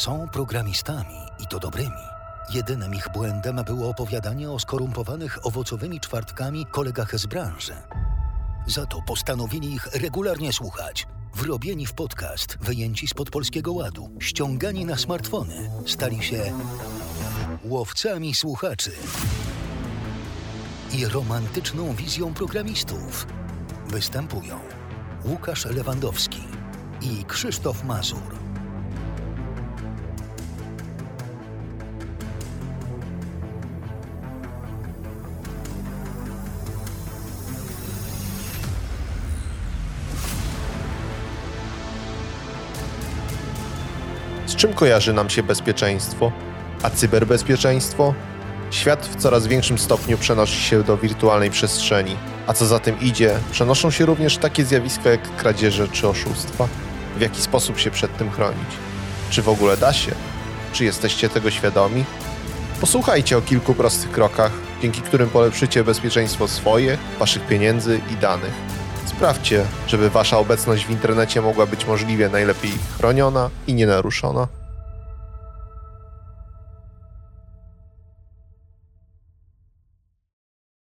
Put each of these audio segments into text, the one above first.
Są programistami i to dobrymi. Jedynym ich błędem było opowiadanie o skorumpowanych owocowymi czwartkami kolegach z branży. Za to postanowili ich regularnie słuchać. Wrobieni w podcast, wyjęci spod polskiego ładu, ściągani na smartfony, stali się łowcami słuchaczy i romantyczną wizją programistów. Występują Łukasz Lewandowski i Krzysztof Mazur. Czym kojarzy nam się bezpieczeństwo? A cyberbezpieczeństwo? Świat w coraz większym stopniu przenosi się do wirtualnej przestrzeni, a co za tym idzie, przenoszą się również takie zjawiska jak kradzieże czy oszustwa. W jaki sposób się przed tym chronić? Czy w ogóle da się? Czy jesteście tego świadomi? Posłuchajcie o kilku prostych krokach, dzięki którym polepszycie bezpieczeństwo swoje, waszych pieniędzy i danych. Sprawdźcie, żeby wasza obecność w internecie mogła być możliwie najlepiej chroniona i nienaruszona.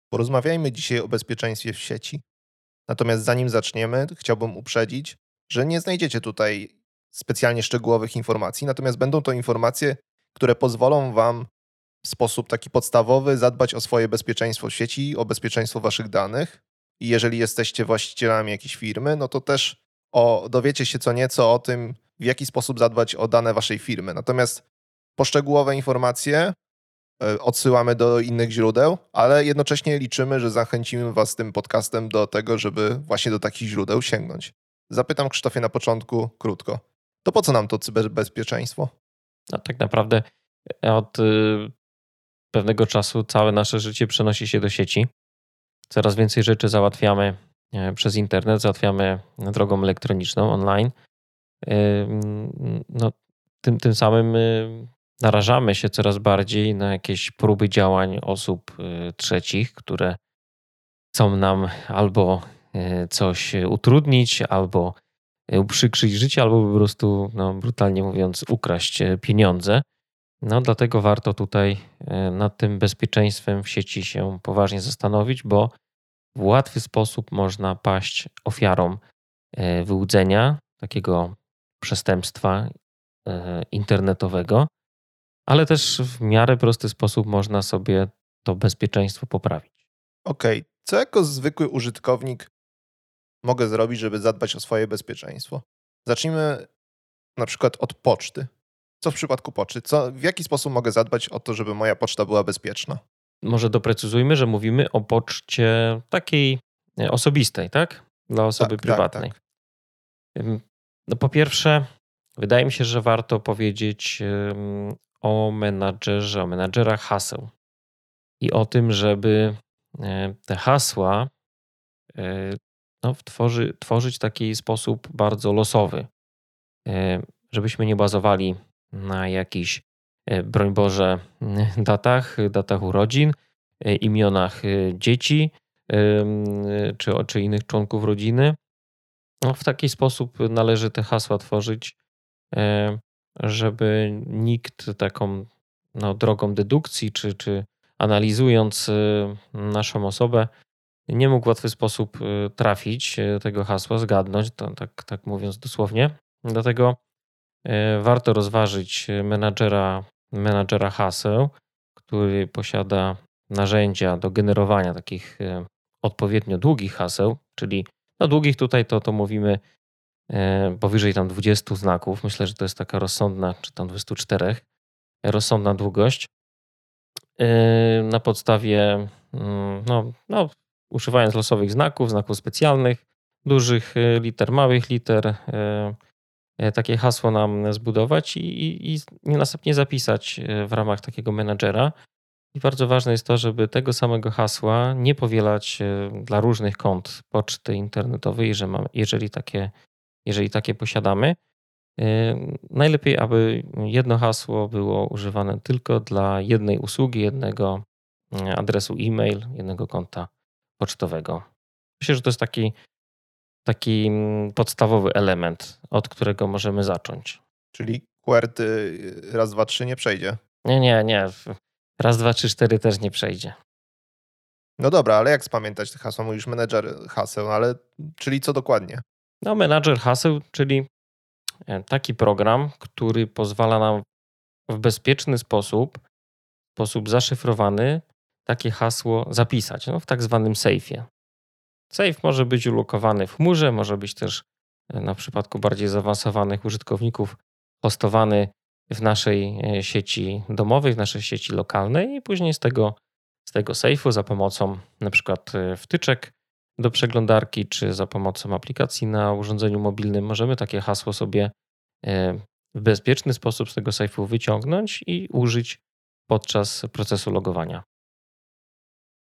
Porozmawiajmy dzisiaj o bezpieczeństwie w sieci. Natomiast zanim zaczniemy, chciałbym uprzedzić, że nie znajdziecie tutaj specjalnie szczegółowych informacji, natomiast będą to informacje, które pozwolą Wam w sposób taki podstawowy zadbać o swoje bezpieczeństwo sieci, o bezpieczeństwo Waszych danych. I jeżeli jesteście właścicielami jakiejś firmy, no to też o, dowiecie się co nieco o tym, w jaki sposób zadbać o dane Waszej firmy. Natomiast poszczegółowe informacje E, odsyłamy do innych źródeł, ale jednocześnie liczymy, że zachęcimy Was tym podcastem do tego, żeby właśnie do takich źródeł sięgnąć. Zapytam Krzysztofie na początku krótko. To po co nam to cyberbezpieczeństwo? No, tak naprawdę od y, pewnego czasu całe nasze życie przenosi się do sieci. Coraz więcej rzeczy załatwiamy e, przez internet, załatwiamy drogą elektroniczną, online. No, tym, tym samym y, narażamy się coraz bardziej na jakieś próby działań osób trzecich, które chcą nam albo coś utrudnić, albo uprzykrzyć życie, albo po prostu, no, brutalnie mówiąc, ukraść pieniądze. No, dlatego warto tutaj nad tym bezpieczeństwem w sieci się poważnie zastanowić, bo w łatwy sposób można paść ofiarą wyłudzenia, takiego przestępstwa internetowego ale też w miarę prosty sposób można sobie to bezpieczeństwo poprawić. Okej, okay. co jako zwykły użytkownik mogę zrobić, żeby zadbać o swoje bezpieczeństwo? Zacznijmy na przykład od poczty. Co w przypadku poczty? Co, w jaki sposób mogę zadbać o to, żeby moja poczta była bezpieczna? Może doprecyzujmy, że mówimy o poczcie takiej osobistej, tak? Dla osoby tak, tak prywatnej. Tak, tak. No po pierwsze, wydaje mi się, że warto powiedzieć o menadżerze, o menadżerach haseł i o tym, żeby e, te hasła e, no, tworzy, tworzyć w taki sposób bardzo losowy, e, żebyśmy nie bazowali na jakichś, broń Boże, datach, datach urodzin, imionach dzieci czy, czy innych członków rodziny. No, w taki sposób należy te hasła tworzyć, żeby nikt taką no, drogą dedukcji, czy, czy analizując naszą osobę, nie mógł w łatwy sposób trafić tego hasła, zgadnąć, tak, tak mówiąc dosłownie. Dlatego warto rozważyć menadżera, menadżera haseł, który posiada narzędzia do generowania takich odpowiednio długich haseł, czyli no długich tutaj to, to mówimy E, powyżej tam 20 znaków. Myślę, że to jest taka rozsądna, czy tam 24, rozsądna długość. E, na podstawie, mm, no, no, używając losowych znaków, znaków specjalnych, dużych e, liter, małych liter, takie hasło nam zbudować i, i, i następnie zapisać w ramach takiego menadżera. I bardzo ważne jest to, żeby tego samego hasła nie powielać dla różnych kont poczty internetowej, jeżeli takie jeżeli takie posiadamy. Najlepiej, aby jedno hasło było używane tylko dla jednej usługi, jednego adresu e-mail, jednego konta pocztowego. Myślę, że to jest taki, taki mm, podstawowy element, od którego możemy zacząć. Czyli QWERTY raz, dwa, trzy nie przejdzie. Nie, nie, nie. Raz, dwa, trzy, cztery też nie przejdzie. No dobra, ale jak spamiętać te hasła? Mówisz menedżer haseł, ale czyli co dokładnie? No, menadżer haseł, czyli e, taki program, który pozwala nam w bezpieczny sposób, sposób zaszyfrowany, takie hasło zapisać no, w tak zwanym sejfie. Safe może być ulokowany w chmurze, może być też e, na przypadku bardziej zaawansowanych użytkowników hostowany w naszej e, sieci domowej, w naszej sieci lokalnej i później z tego, z tego sejfu za pomocą na przykład e, wtyczek do przeglądarki czy za pomocą aplikacji na urządzeniu mobilnym możemy takie hasło sobie w bezpieczny sposób z tego sejfu wyciągnąć i użyć podczas procesu logowania.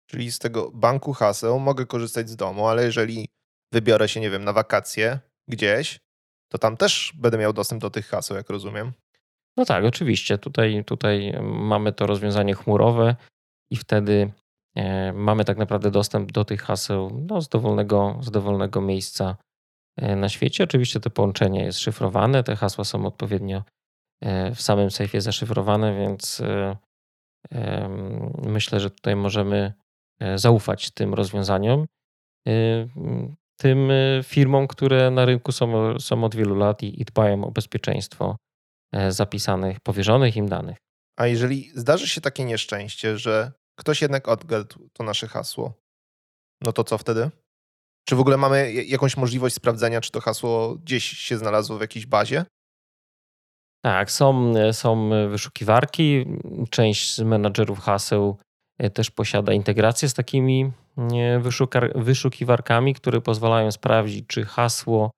Czyli z tego banku haseł mogę korzystać z domu, ale jeżeli wybiorę się, nie wiem, na wakacje gdzieś, to tam też będę miał dostęp do tych haseł, jak rozumiem. No tak, oczywiście. Tutaj, tutaj mamy to rozwiązanie chmurowe i wtedy e, mamy tak naprawdę dostęp do tych haseł no, z, dowolnego, z dowolnego miejsca e, na świecie. Oczywiście to połączenie jest szyfrowane, te hasła są odpowiednio e, w samym sejfie zaszyfrowane, więc myślę, że tutaj możemy zaufać tym rozwiązaniom, e, tym e, firmom, które na rynku są, są od wielu lat i, i dbają o bezpieczeństwo zapisanych, powierzonych im danych. A jeżeli zdarzy się takie nieszczęście, że ktoś jednak odgadł to nasze hasło, no to co wtedy? Czy w ogóle mamy jakąś możliwość sprawdzenia, czy to hasło gdzieś się znalazło w jakiejś bazie? Tak, są, są wyszukiwarki. Część z menadżerów haseł E, też posiada integrację z takimi wyszukiwarkami, które pozwalają sprawdzić, czy hasło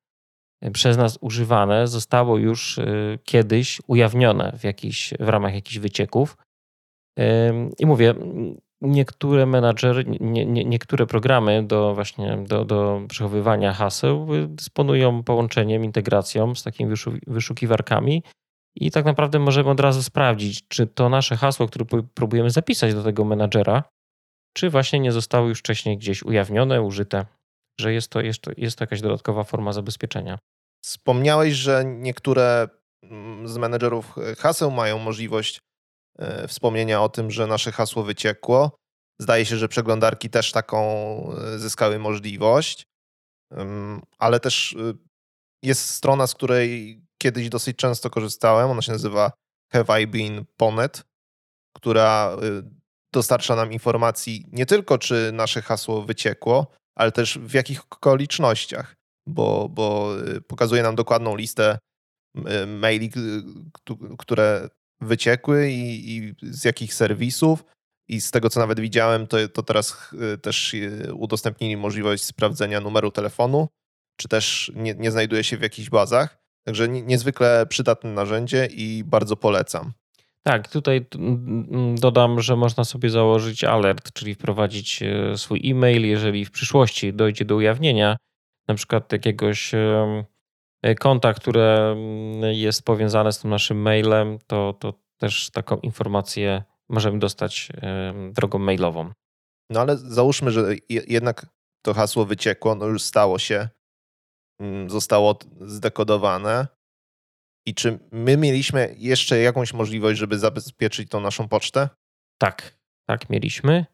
e, przez nas używane zostało już e, kiedyś ujawnione w, jakiś, w ramach jakichś wycieków. I mówię, niektóre menadżery, nie, nie, niektóre programy do właśnie do, do przechowywania haseł dysponują połączeniem, integracją z takimi wyszukiwarkami i tak naprawdę możemy od razu sprawdzić, czy to nasze hasło, które próbujemy zapisać do tego menadżera, czy właśnie nie zostało już wcześniej gdzieś ujawnione, użyte, że jest to, jest to, jest to jakaś dodatkowa forma zabezpieczenia. Wspomniałeś, że niektóre mm, z menedżerów haseł mają możliwość e, wspomnienia o tym, że nasze hasło wyciekło. Zdaje się, że przeglądarki też taką e, zyskały możliwość, ale też e, jest strona, z której kiedyś dosyć często korzystałem. Ona się nazywa Have I Been Ponet, która y, dostarcza nam informacji nie tylko, czy nasze hasło wyciekło, ale też w jakich okolicznościach, bo, bo y, pokazuje nam dokładną listę y, maili, które wyciekły i, i z jakich serwisów. I z tego, co nawet widziałem, to, to teraz też udostępnili możliwość sprawdzenia numeru telefonu, czy też nie, nie znajduje się w jakichś bazach. Także niezwykle przydatne narzędzie i bardzo polecam. Tak, tutaj dodam, że można sobie założyć alert, czyli wprowadzić e, swój e-mail, jeżeli w przyszłości dojdzie do ujawnienia na przykład jakiegoś e, konta, które jest powiązane z tym naszym mailem, to, to też taką informację możemy dostać drogą mailową. No ale załóżmy, że jednak to hasło wyciekło, no już stało się, zostało zdekodowane. I czy my mieliśmy jeszcze jakąś możliwość, żeby zabezpieczyć tą naszą pocztę? Tak, tak, mieliśmy.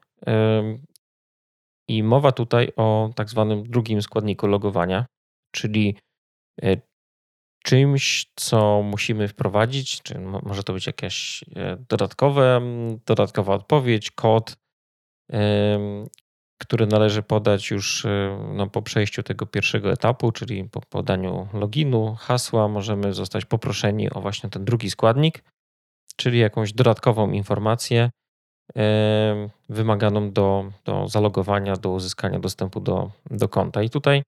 I mowa tutaj o tak zwanym drugim składniku logowania, czyli e, czymś, co musimy wprowadzić, czy może to być jakaś e, dodatkowe, dodatkowa odpowiedź, kod, który należy podać już y, no, po przejściu tego pierwszego etapu, czyli po podaniu loginu, hasła, możemy zostać poproszeni o właśnie ten drugi składnik, czyli jakąś dodatkową informację wymaganą do, do zalogowania, do uzyskania dostępu do, do konta. I tutaj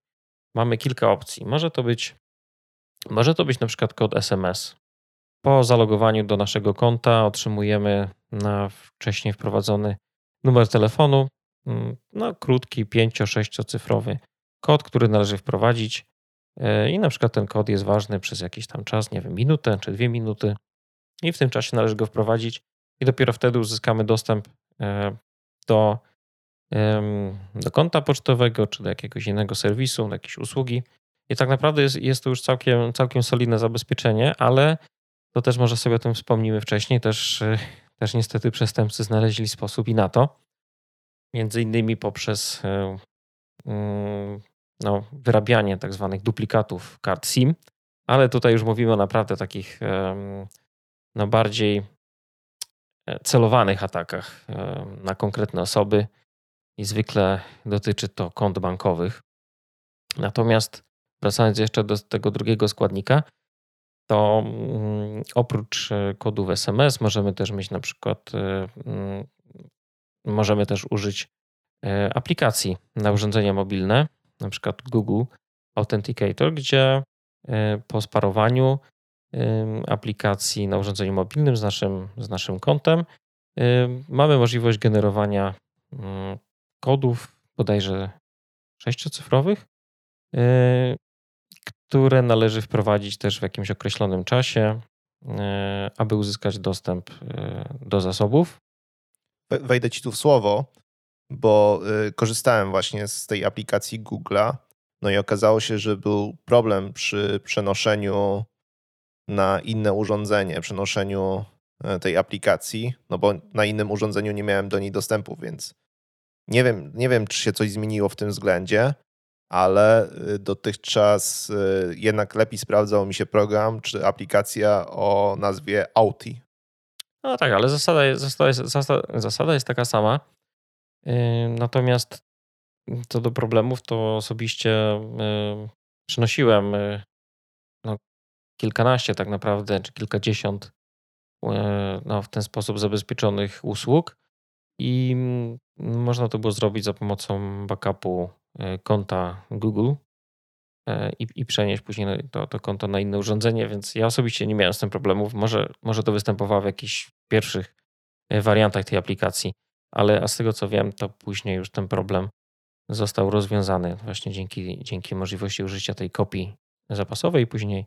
mamy kilka opcji. Może to być, może to być na przykład kod SMS. Po zalogowaniu do naszego konta otrzymujemy na wcześniej wprowadzony numer telefonu, no, krótki, 5-6-cyfrowy kod, który należy wprowadzić. E, I na przykład ten kod jest ważny przez jakiś tam czas, nie wiem, minutę czy dwie minuty. I w tym czasie należy go wprowadzić, i dopiero wtedy uzyskamy dostęp e, do, do konta pocztowego czy do jakiegoś innego serwisu, do jakiejś usługi. I tak naprawdę jest, jest to już całkiem, całkiem solidne zabezpieczenie, ale to też może sobie o tym wspomnimy wcześniej. Też, też niestety przestępcy znaleźli sposób i na to. Między innymi poprzez mm, no, wyrabianie tak zwanych duplikatów kart SIM, ale tutaj już mówimy o naprawdę takich no, bardziej e, celowanych atakach na konkretne osoby i zwykle dotyczy to kont bankowych. Natomiast wracając jeszcze do tego drugiego składnika, to mm, oprócz e, kodów SMS możemy też mieć na przykład, e, mm, możemy też użyć aplikacji na urządzenia mobilne, na przykład Google Authenticator, gdzie po sparowaniu aplikacji na urządzeniu mobilnym z naszym, z naszym kontem mamy możliwość generowania mm, kodów bodajże sześciocyfrowych, które należy wprowadzić też w jakimś określonym czasie, aby uzyskać dostęp do zasobów. Wejdę ci tu w słowo, bo korzystałem właśnie z tej aplikacji Google'a, no i okazało się, że był problem przy przenoszeniu na inne urządzenie, przenoszeniu e, tej aplikacji, no bo na innym urządzeniu nie miałem do niej dostępu, więc nie wiem, nie wiem, czy się coś zmieniło w tym względzie, ale y, dotychczas y, jednak lepiej sprawdzał mi się program czy aplikacja o nazwie Auti. No tak, ale zasada jest, zasada jest, zasada, jest taka sama. Natomiast co do problemów, to osobiście przynosiłem no, kilkanaście tak naprawdę, czy kilkadziesiąt no, w ten sposób zabezpieczonych usług i mm, można to było zrobić za pomocą backupu e, konta Google i, i przenieść później to, to konto na inne urządzenie, więc ja osobiście nie miałem z tym problemów. Może, może to występowało w jakichś pierwszych e, wariantach tej aplikacji, ale z tego co wiem, to później już ten problem został rozwiązany właśnie dzięki, dzięki możliwości użycia tej kopii zapasowej później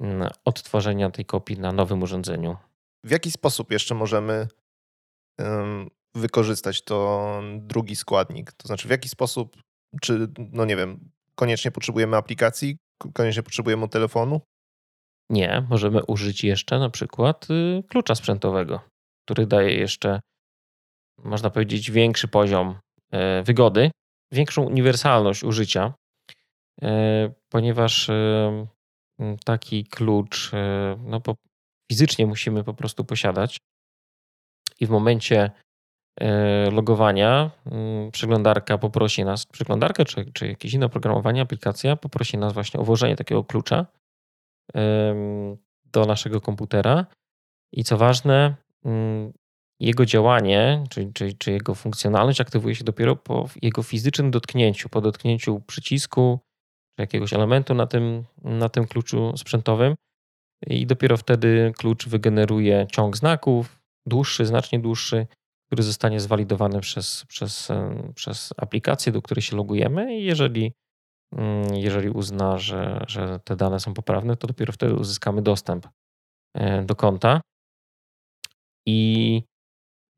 mm, odtworzenia tej kopii na nowym urządzeniu. W jaki sposób jeszcze możemy wykorzystać to drugi składnik? To znaczy, w jaki sposób, czy, no nie wiem, koniecznie potrzebujemy aplikacji, koniecznie potrzebujemy telefonu? Nie, możemy użyć jeszcze na przykład y, klucza sprzętowego, który daje jeszcze, można powiedzieć, większy poziom e, wygody, większą uniwersalność użycia, e, ponieważ e, taki klucz no, fizycznie musimy po prostu posiadać i w momencie logowania przeglądarka poprosi nas, przeglądarkę czy, czy jakieś inne oprogramowanie, aplikacja poprosi nas właśnie o włożenie takiego klucza do naszego komputera. I co ważne, mm, jego działanie, czy, czy, czy jego funkcjonalność aktywuje się dopiero po jego fizycznym dotknięciu, po dotknięciu przycisku czy jakiegoś elementu na tym, na tym kluczu sprzętowym. I dopiero wtedy klucz wygeneruje ciąg znaków, dłuższy, znacznie dłuższy, który zostanie zwalidowany przez, przez, przez aplikację, do której się logujemy. I jeżeli, jeżeli uzna, że, że te dane są poprawne, to dopiero wtedy uzyskamy dostęp e, do konta. I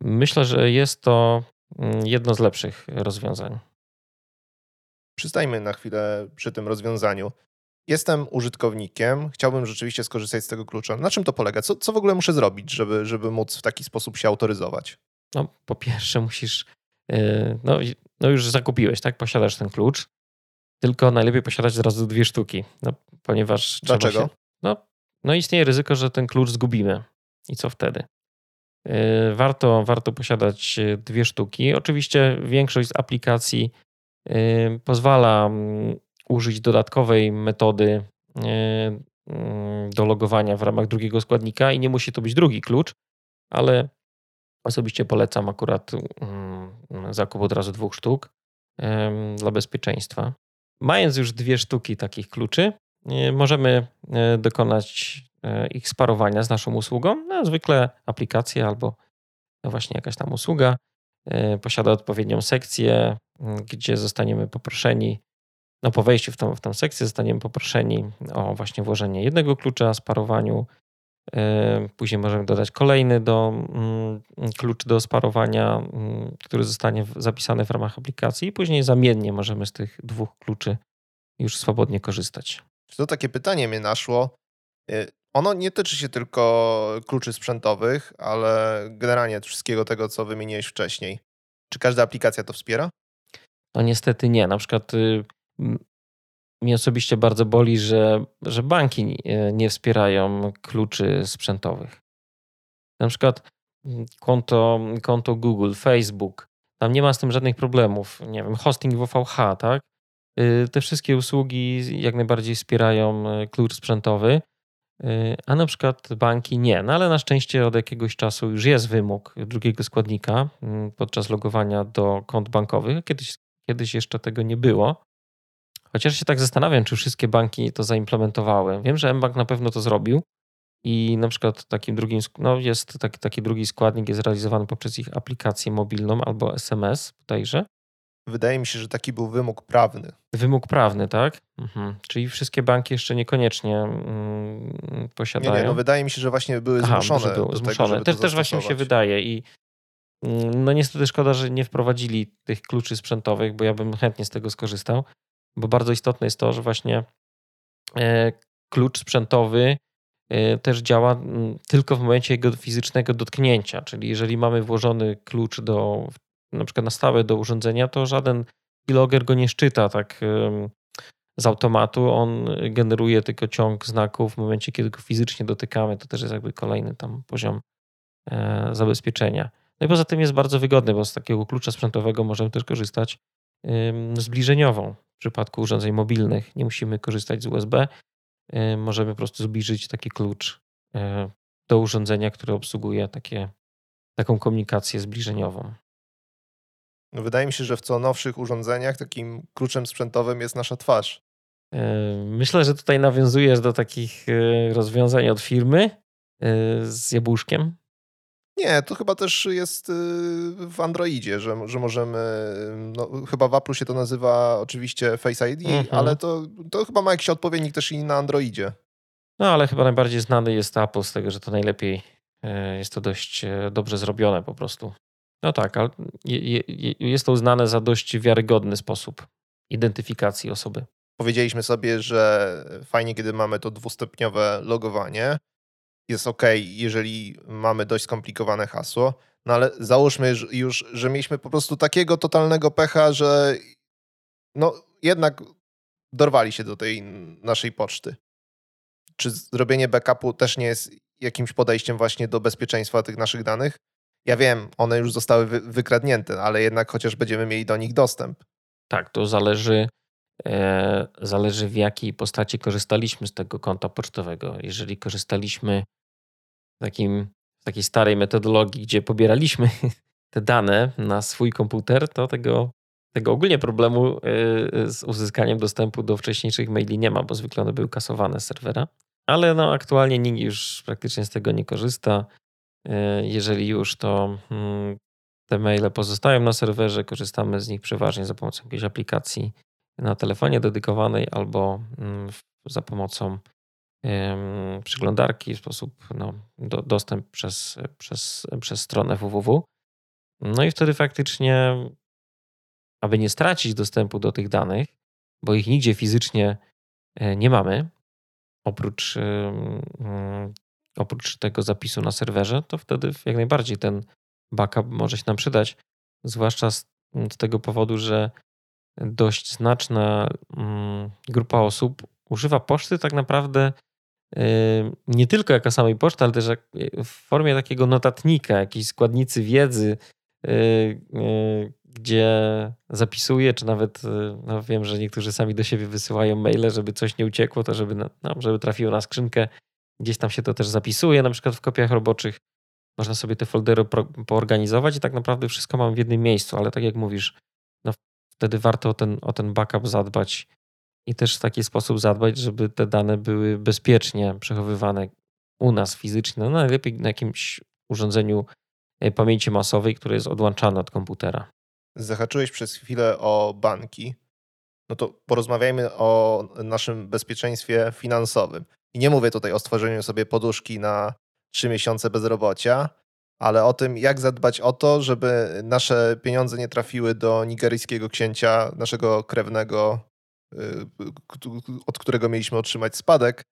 myślę, że jest to mm, jedno z lepszych rozwiązań. Przystajmy na chwilę przy tym rozwiązaniu. Jestem użytkownikiem, chciałbym rzeczywiście skorzystać z tego klucza. Na czym to polega? Co, co w ogóle muszę zrobić, żeby, żeby móc w taki sposób się autoryzować? No, po pierwsze musisz, y, no, no już zakupiłeś, tak? Posiadasz ten klucz, tylko najlepiej posiadać od razu dwie sztuki, no, ponieważ Dlaczego? Się, no, no istnieje ryzyko, że ten klucz zgubimy. I co wtedy? Y, warto, warto posiadać dwie sztuki. Oczywiście większość z aplikacji y, pozwala mm, użyć dodatkowej metody mm, do logowania w ramach drugiego składnika i nie musi to być drugi klucz, ale Osobiście polecam akurat mm, zakup od razu dwóch sztuk dla bezpieczeństwa. Mając już dwie sztuki takich kluczy, e, możemy e, dokonać e, ich sparowania z naszą usługą. No, zwykle aplikacja albo właśnie jakaś tam usługa posiada odpowiednią sekcję, gdzie zostaniemy poproszeni, no po wejściu w tą, w tą sekcję zostaniemy poproszeni o właśnie włożenie jednego klucza, sparowaniu później możemy dodać kolejny do, mm, klucz do sparowania, mm, który zostanie zapisany w ramach aplikacji, i później zamiennie możemy z tych dwóch kluczy już swobodnie korzystać. To takie pytanie mnie naszło. E, ono nie tyczy się tylko kluczy sprzętowych, ale generalnie wszystkiego tego, co wymieniłeś wcześniej. Czy każda aplikacja to wspiera? No niestety nie. Na przykład y, mnie osobiście bardzo boli, że, że banki nie wspierają kluczy sprzętowych. Na przykład mm, konto, konto Google, Facebook, tam nie ma z tym żadnych problemów. Nie wiem, hosting WVH, tak? Y, te wszystkie usługi jak najbardziej wspierają y, klucz sprzętowy, y, a na przykład banki nie. No ale na szczęście od jakiegoś czasu już jest wymóg drugiego składnika mm, podczas logowania do kont bankowych. Kiedyś, kiedyś jeszcze tego nie było. Chociaż się tak zastanawiam, czy wszystkie banki to zaimplementowały. Wiem, że mBank na pewno to zrobił i na przykład takim drugim, no jest taki, taki drugi składnik jest realizowany poprzez ich aplikację mobilną albo SMS bodajże. Wydaje mi się, że taki był wymóg prawny. Wymóg prawny, tak? Mhm. Czyli wszystkie banki jeszcze niekoniecznie mm, posiadają. Nie, nie, no wydaje mi się, że właśnie były Aha, zmuszone. Były zmuszone. Tego, też, też właśnie mi się wydaje i mm, no niestety szkoda, że nie wprowadzili tych kluczy sprzętowych, bo ja bym chętnie z tego skorzystał, bo bardzo istotne jest to, że właśnie e, klucz sprzętowy e, też działa tylko w momencie jego fizycznego dotknięcia, czyli jeżeli mamy włożony klucz do na przykład na stałe do urządzenia, to żaden keylogger go nie szczyta tak z automatu. On generuje tylko ciąg znaków w momencie, kiedy go fizycznie dotykamy. To też jest jakby kolejny tam poziom e, zabezpieczenia. No i poza tym jest bardzo wygodny, bo z takiego klucza sprzętowego możemy też korzystać zbliżeniową w przypadku urządzeń mobilnych. Nie musimy korzystać z USB. Możemy po prostu zbliżyć taki klucz e, do urządzenia, które obsługuje takie, taką komunikację zbliżeniową. No wydaje mi się, że w co nowszych urządzeniach takim kluczem sprzętowym jest nasza twarz. E, myślę, że tutaj nawiązujesz do takich e, rozwiązań od firmy z jabłuszkiem. Nie, to chyba też jest w Androidzie, że, że możemy, no, chyba w Apple się to nazywa oczywiście Face ID, mhm. ale to, to chyba ma jakiś odpowiednik też i na Androidzie. No ale chyba najbardziej znany jest Apple z tego, że to najlepiej jest to dość dobrze zrobione po prostu. No tak, ale jest to uznane za dość wiarygodny sposób identyfikacji osoby. Powiedzieliśmy sobie, że fajnie, kiedy mamy to dwustopniowe logowanie. Jest ok, jeżeli mamy dość skomplikowane hasło, no ale załóżmy już, że mieliśmy po prostu takiego totalnego pecha, że no jednak dorwali się do tej naszej poczty. Czy zrobienie backupu też nie jest jakimś podejściem właśnie do bezpieczeństwa tych naszych danych? Ja wiem, one już zostały wy wykradnięte, ale jednak chociaż będziemy mieli do nich dostęp. Tak, to zależy, e, zależy w jakiej postaci korzystaliśmy z tego konta pocztowego. Jeżeli korzystaliśmy takim, takiej starej metodologii, gdzie pobieraliśmy te dane na swój komputer, to tego, tego ogólnie problemu e, z uzyskaniem dostępu do wcześniejszych maili nie ma, bo zwykle one były kasowane z serwera. Ale no, aktualnie nikt już praktycznie z tego nie korzysta. E, jeżeli już, to mm, te maile pozostają na serwerze, korzystamy z nich przeważnie za pomocą jakiejś aplikacji na telefonie dedykowanej albo mm, za pomocą przeglądarki sposób no, do, dostęp przez, przez, przez stronę www. No i wtedy faktycznie, aby nie stracić dostępu do tych danych, bo ich nigdzie fizycznie e, nie mamy, oprócz oprócz tego zapisu na serwerze, to wtedy jak najbardziej ten backup może się nam przydać. Zwłaszcza z, z tego powodu, że dość znaczna mm, grupa osób używa poczty tak naprawdę nie tylko jako samej poczty, ale też w formie takiego notatnika, jakiejś składnicy wiedzy, y, y, gdzie zapisuje, czy nawet no wiem, że niektórzy sami do siebie wysyłają maile, żeby coś nie uciekło, to żeby, no, żeby trafiło na skrzynkę Gdzieś tam się to też zapisuje, na przykład w kopiach roboczych. Można sobie te foldery poorganizować i tak naprawdę wszystko mam w jednym miejscu, ale tak jak mówisz, no wtedy warto o ten, o ten backup zadbać i też w taki sposób zadbać, żeby te dane były bezpiecznie przechowywane u nas fizycznie, no najlepiej na jakimś urządzeniu e, pamięci masowej, które jest odłączane od komputera. Zahaczyłeś przez chwilę o banki. No to porozmawiajmy o naszym bezpieczeństwie finansowym. I nie mówię tutaj o stworzeniu sobie poduszki na trzy miesiące bezrobocia, ale o tym, jak zadbać o to, żeby nasze pieniądze nie trafiły do nigeryjskiego księcia, naszego krewnego, od którego mieliśmy otrzymać spadek,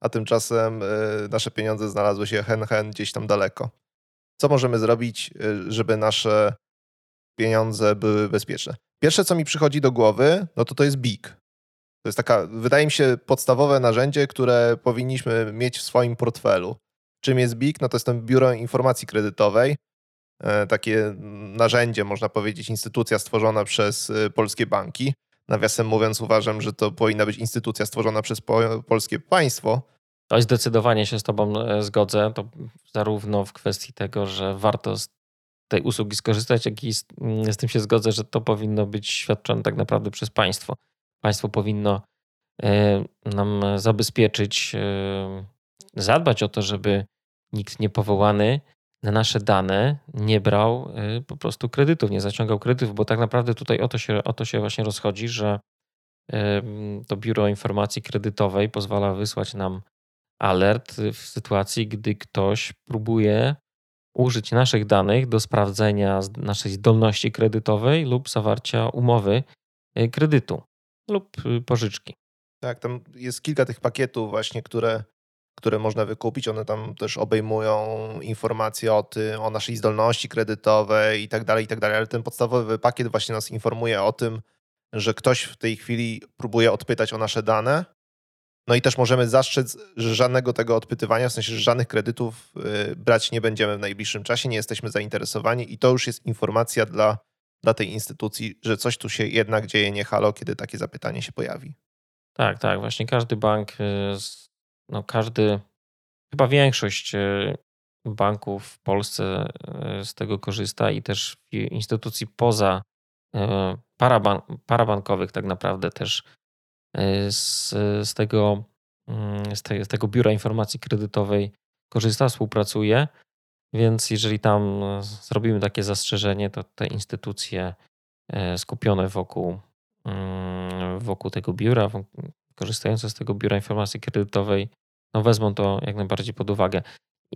a tymczasem nasze pieniądze znalazły się hen hen gdzieś tam daleko. Co możemy zrobić, żeby nasze pieniądze były bezpieczne? Pierwsze, co mi przychodzi do głowy, no to to jest BIG. To jest taka, wydaje mi się, podstawowe narzędzie, które powinniśmy mieć w swoim portfelu. Czym jest BIG? No to jest to Biuro Informacji Kredytowej. E, takie narzędzie, można powiedzieć, instytucja stworzona przez polskie banki. Nawiasem mówiąc, uważam, że to powinna być instytucja stworzona przez polskie państwo. To zdecydowanie się z Tobą e, zgodzę. To zarówno w kwestii tego, że warto z tej usługi skorzystać, jak i z, z tym się zgodzę, że to powinno być świadczone tak naprawdę przez państwo. Państwo powinno nam zabezpieczyć, zadbać o to, żeby nikt niepowołany na nasze dane nie brał y, po prostu kredytów, nie zaciągał kredytów, bo tak naprawdę tutaj o to się, o to się właśnie rozchodzi, że to Biuro Informacji Kredytowej pozwala wysłać nam alert w sytuacji, gdy ktoś próbuje użyć naszych danych do sprawdzenia naszej zdolności kredytowej lub zawarcia umowy y, kredytu lub y, pożyczki. Tak, tam jest kilka tych pakietów właśnie, które które można wykupić. One tam też obejmują informacje o tym, o naszej zdolności kredytowej i tak dalej, i tak dalej. Ale ten podstawowy pakiet właśnie nas informuje o tym, że ktoś w tej chwili próbuje odpytać o nasze dane. No i też możemy zastrzec, że żadnego tego odpytywania, w sensie, że żadnych kredytów y, brać nie będziemy w najbliższym czasie, nie jesteśmy zainteresowani i to już jest informacja dla, dla tej instytucji, że coś tu się jednak dzieje nie halo, kiedy takie zapytanie się pojawi. Tak, tak. Właśnie każdy bank y, no każdy, chyba większość e, banków w Polsce e, z tego korzysta i też instytucji poza e, paraban parabankowych tak naprawdę też z, z, tego, mm, z, te, z tego biura informacji kredytowej korzysta, współpracuje. Więc jeżeli tam zrobimy takie zastrzeżenie, to te instytucje skupione wokół, mm, wokół tego biura, korzystające z tego biura informacji kredytowej, no wezmą to jak najbardziej pod uwagę.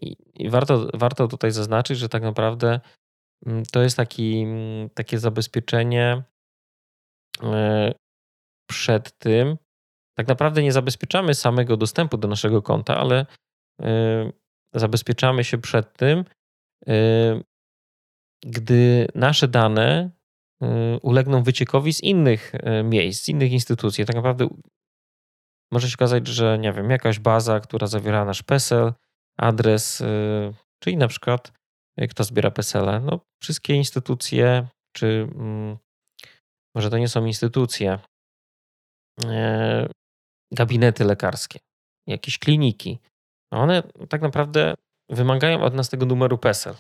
I, i warto, warto tutaj zaznaczyć, że tak naprawdę mm, to jest taki, mm, takie zabezpieczenie e, przed tym. Tak naprawdę nie zabezpieczamy samego dostępu do naszego konta, ale e, zabezpieczamy się przed tym, e, gdy nasze dane ulegną wyciekowi z innych miejsc, z innych instytucji. Tak naprawdę może się okazać, że nie wiem, jakaś baza, która zawiera nasz PESEL, adres, y, czyli na przykład y, kto zbiera PESEL, no wszystkie instytucje, czy mm, może to nie są instytucje, e, gabinety lekarskie, jakieś kliniki, one tak naprawdę wymagają od nas tego numeru PESEL.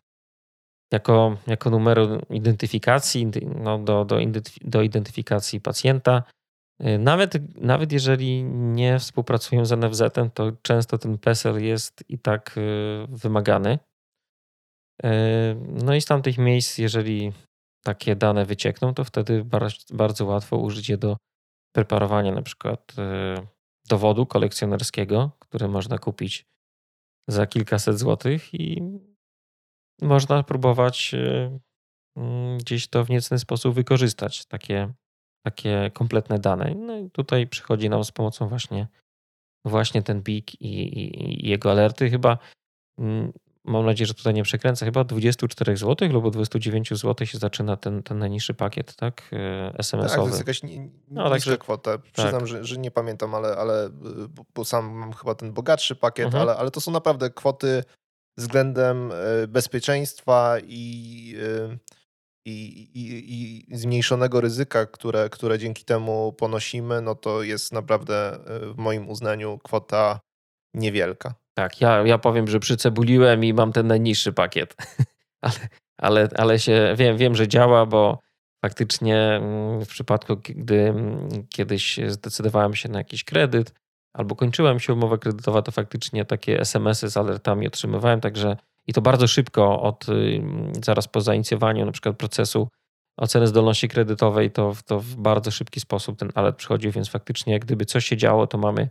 Jako, jako numeru identyfikacji no, do, do, do identyfikacji pacjenta, Y, nawet, nawet jeżeli nie współpracują z NFZ-em, to często ten PESEL jest i tak y, wymagany. Y, no i z tamtych miejsc, jeżeli takie dane wyciekną, to wtedy bardzo łatwo użyć je do preparowania na przykład dowodu kolekcjonerskiego, który można kupić za kilkaset złotych i można próbować mm, gdzieś to w niecny sposób wykorzystać. Takie takie kompletne dane. No i tutaj przychodzi nam z pomocą właśnie, właśnie ten BIG i, i, i jego alerty. Chyba mm, mam nadzieję, że tutaj nie przekręcę, chyba 24 zł lub 29 zł się zaczyna ten, ten najniższy pakiet, tak? SMS-owy. Tak, to jest jakaś ni, no, także, kwota. Przyznam, tak. że, że nie pamiętam, ale, ale bo sam mam chyba ten bogatszy pakiet, mhm. ale, ale to są naprawdę kwoty względem e, bezpieczeństwa i e, i, i, i zmniejszonego ryzyka, które, które dzięki temu ponosimy, no to jest naprawdę e, w moim uznaniu kwota niewielka. Tak, ja, ja powiem, że przycebuliłem i mam ten najniższy pakiet, ale, ale, ale się wiem, wiem, że działa, bo faktycznie mm, w przypadku, gdy mm, kiedyś zdecydowałem się na jakiś kredyt albo kończyłem się umowę kredytowa, to faktycznie takie SMS-y z alertami otrzymywałem, także i to bardzo szybko, od y, zaraz po zainicjowaniu na przykład procesu oceny zdolności kredytowej, to, to w bardzo szybki sposób ten alert przychodził, więc faktycznie gdyby coś się działo, to mamy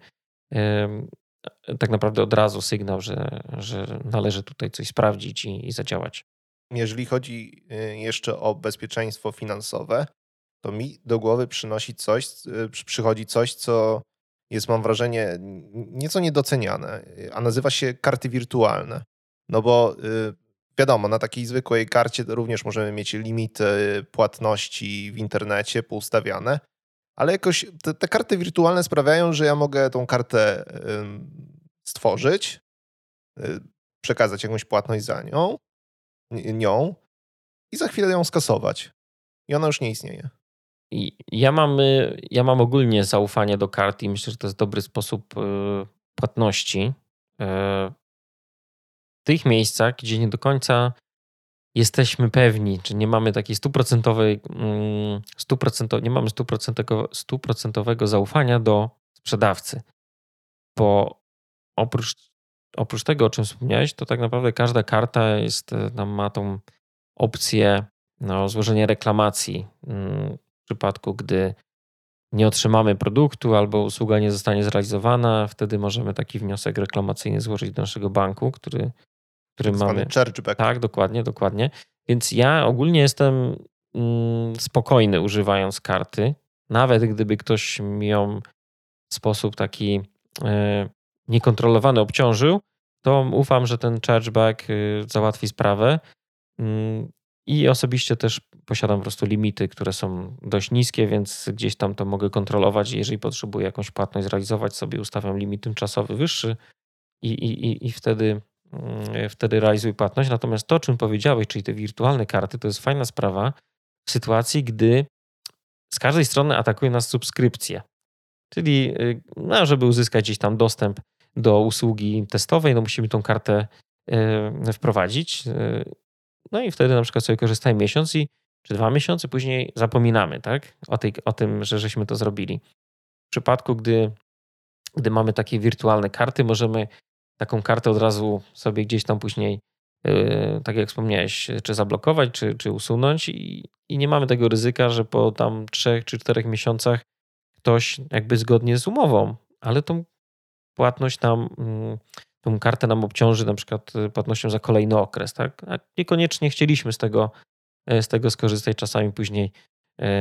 tak naprawdę od razu sygnał, że, że należy tutaj coś sprawdzić i, i zadziałać. Jeżeli chodzi y, jeszcze o bezpieczeństwo finansowe, to mi do głowy przynosi coś, y, przychodzi coś, co jest, mam wrażenie, nieco niedoceniane, a nazywa się karty wirtualne. No bo y, wiadomo, na takiej zwykłej karcie również możemy mieć limity płatności w internecie poustawiane, ale jakoś te, te karty wirtualne sprawiają, że ja mogę tą kartę stworzyć, y, przekazać jakąś płatność za nią, nią i za chwilę ją skasować. I ona już nie istnieje. Ja mam, y, ja mam ogólnie zaufanie do kart i myślę, że to jest dobry sposób płatności. Tych miejscach, gdzie nie do końca jesteśmy pewni, czy nie mamy takiej stuprocentowej, mm, nie mamy stuprocentowego zaufania do sprzedawcy. Bo oprócz, oprócz tego, o czym wspomniałeś, to tak naprawdę każda karta jest, e, ma tą opcję no, złożenia reklamacji mm, w przypadku, gdy nie otrzymamy produktu albo usługa nie zostanie zrealizowana, wtedy możemy taki wniosek reklamacyjny złożyć do naszego banku, który, który tak mamy. Chargeback. Tak, dokładnie, dokładnie. Więc ja ogólnie jestem mm, spokojny używając karty, nawet gdyby ktoś mi ją w sposób taki e, niekontrolowany obciążył, to ufam, że ten chargeback y, załatwi sprawę. Mm, I osobiście też posiadam po prostu limity, które są dość niskie, więc gdzieś tam to mogę kontrolować. Jeżeli potrzebuję jakąś płatność zrealizować, sobie ustawiam limit tymczasowy wyższy i, i, i wtedy, mm, wtedy realizuję płatność. Natomiast to, czym powiedziałeś, czyli te wirtualne karty, to jest fajna sprawa w sytuacji, gdy z każdej strony atakuje nas subskrypcje. Czyli, y, no, żeby uzyskać gdzieś tam dostęp do usługi testowej, no musimy tą kartę y, wprowadzić. Y, no i wtedy na przykład sobie korzystajmy miesiąc i czy dwa miesiące później zapominamy tak? o, tej, o tym, że żeśmy to zrobili. W przypadku, gdy, gdy mamy takie wirtualne karty, możemy taką kartę od razu sobie gdzieś tam później, tak jak wspomniałeś, czy zablokować, czy, czy usunąć i, i nie mamy tego ryzyka, że po tam trzech czy czterech miesiącach ktoś jakby zgodnie z umową, ale tą płatność nam, mm, tą kartę nam obciąży na przykład y, płatnością za kolejny okres, tak? A niekoniecznie chcieliśmy z tego, e, z tego skorzystać. Czasami później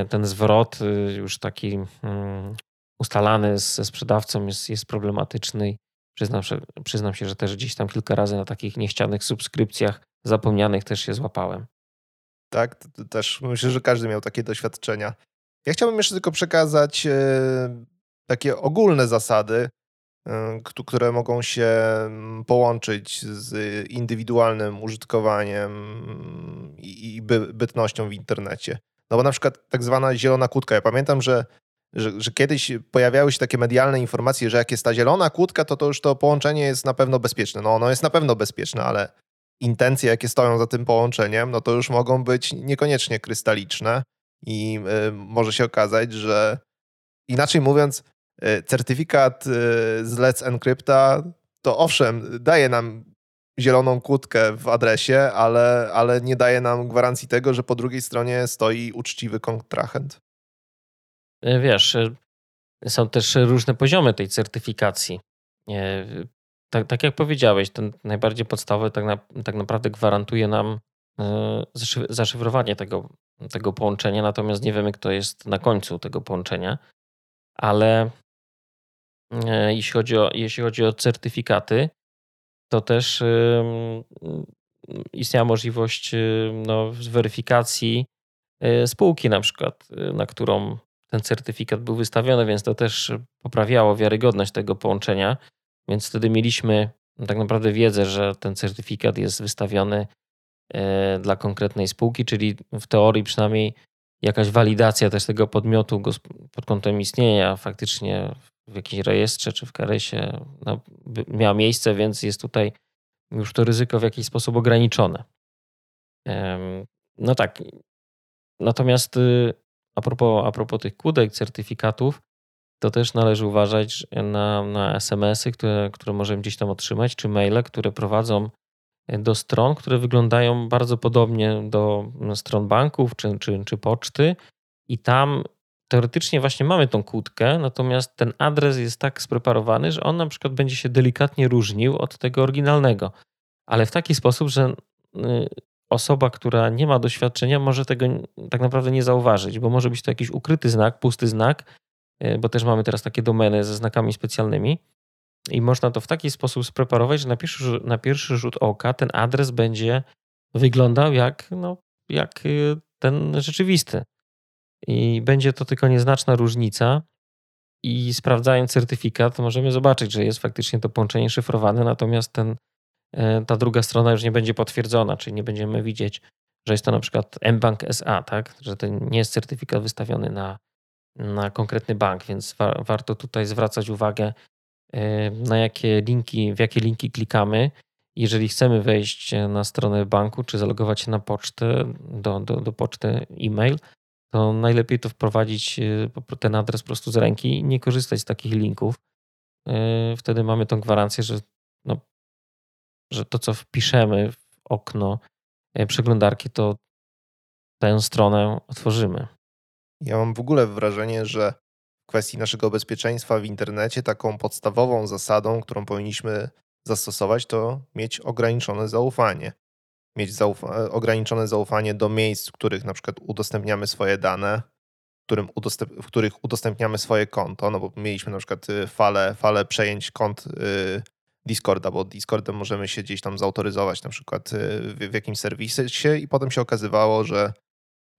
ten zwrot y, już taki mm, ustalany ze sprzedawcą jest, jest problematyczny. Przyznam, przyznam się, że też gdzieś tam kilka razy na takich niechcianych subskrypcjach zapomnianych też się złapałem. Tak, też myślę, że każdy miał takie doświadczenia. Ja chciałbym jeszcze tylko przekazać e, takie ogólne zasady, e, które mogą się połączyć z indywidualnym użytkowaniem mm, i bytnością w internecie. No bo na przykład tak zwana zielona kłódka. Ja pamiętam, że, że, że, kiedyś pojawiały się takie medialne informacje, że jak jest ta zielona kłódka, to to już to połączenie jest na pewno bezpieczne. No ono jest na pewno bezpieczne, ale intencje, jakie stoją za tym połączeniem, no to już mogą być niekoniecznie krystaliczne i y, może się okazać, że inaczej mówiąc, y, certyfikat y, z Let's Encrypta to owszem, daje nam zieloną kłódkę w adresie, ale, ale nie daje nam gwarancji tego, że po drugiej stronie stoi uczciwy kontrahent. E, wiesz, e, są też różne poziomy tej certyfikacji. Tak, tak jak powiedziałeś, ten najbardziej podstawowy tak, na, tak naprawdę gwarantuje nam zaszyfrowanie tego tego połączenia, natomiast nie wiemy, kto jest na końcu tego połączenia. Ale jeśli chodzi o, jeśli chodzi o certyfikaty, to też istniała możliwość no, zweryfikacji e, spółki, na przykład, na którą ten certyfikat był wystawiony, więc to też poprawiało wiarygodność tego połączenia. Więc wtedy mieliśmy tak naprawdę wiedzę, że ten certyfikat jest wystawiony E, dla konkretnej spółki, czyli w teorii przynajmniej jakaś walidacja też tego podmiotu pod kątem istnienia faktycznie w jakimś rejestrze czy w karesie no, miała miejsce, więc jest tutaj już to ryzyko w jakiś sposób ograniczone. No tak. Natomiast y, a propos, a propos tych kłódek, certyfikatów, to też należy uważać na, na SMS-y, które, które możemy gdzieś tam otrzymać, czy maile, które prowadzą do stron, które wyglądają bardzo podobnie do stron banków czy, czy, czy poczty, i tam teoretycznie właśnie mamy tą kłódkę, natomiast ten adres jest tak spreparowany, że on na przykład będzie się delikatnie różnił od tego oryginalnego, ale w taki sposób, że y, osoba, która nie ma doświadczenia, może tego tak naprawdę nie zauważyć, bo może być to jakiś ukryty znak, pusty znak, bo też mamy teraz takie domeny ze znakami specjalnymi. I można to w taki sposób spreparować, że na pierwszy, na pierwszy rzut oka ten adres będzie wyglądał jak, no, jak y, ten rzeczywisty. I będzie to tylko nieznaczna różnica. I sprawdzając certyfikat, możemy zobaczyć, że jest faktycznie to połączenie szyfrowane, natomiast ten, e, ta druga strona już nie będzie potwierdzona, czyli nie będziemy widzieć, że jest to na przykład mBank SA, tak? że to nie jest certyfikat wystawiony na, na konkretny bank, więc wa warto tutaj zwracać uwagę e, na jakie linki, w jakie linki klikamy. Jeżeli chcemy wejść na stronę banku, czy zalogować się na pocztę, do, do, do poczty e-mail, to najlepiej to wprowadzić e, ten adres po prostu z ręki i nie korzystać z takich linków. E, wtedy mamy tą gwarancję, że, że to, co wpiszemy w okno e, przeglądarki, to tę stronę otworzymy. Ja mam w ogóle wrażenie, że w kwestii naszego bezpieczeństwa w internecie taką podstawową zasadą, którą powinniśmy zastosować, to mieć ograniczone zaufanie mieć zaufa e, ograniczone zaufanie do miejsc, w których na przykład udostępniamy swoje dane, w, których udostępniamy swoje konto, no bo mieliśmy na przykład y, falę, falę przejęć kont y, Discorda, bo Discordem możemy się gdzieś tam zautoryzować na przykład y, w, w jakimś serwisie i potem się okazywało, że,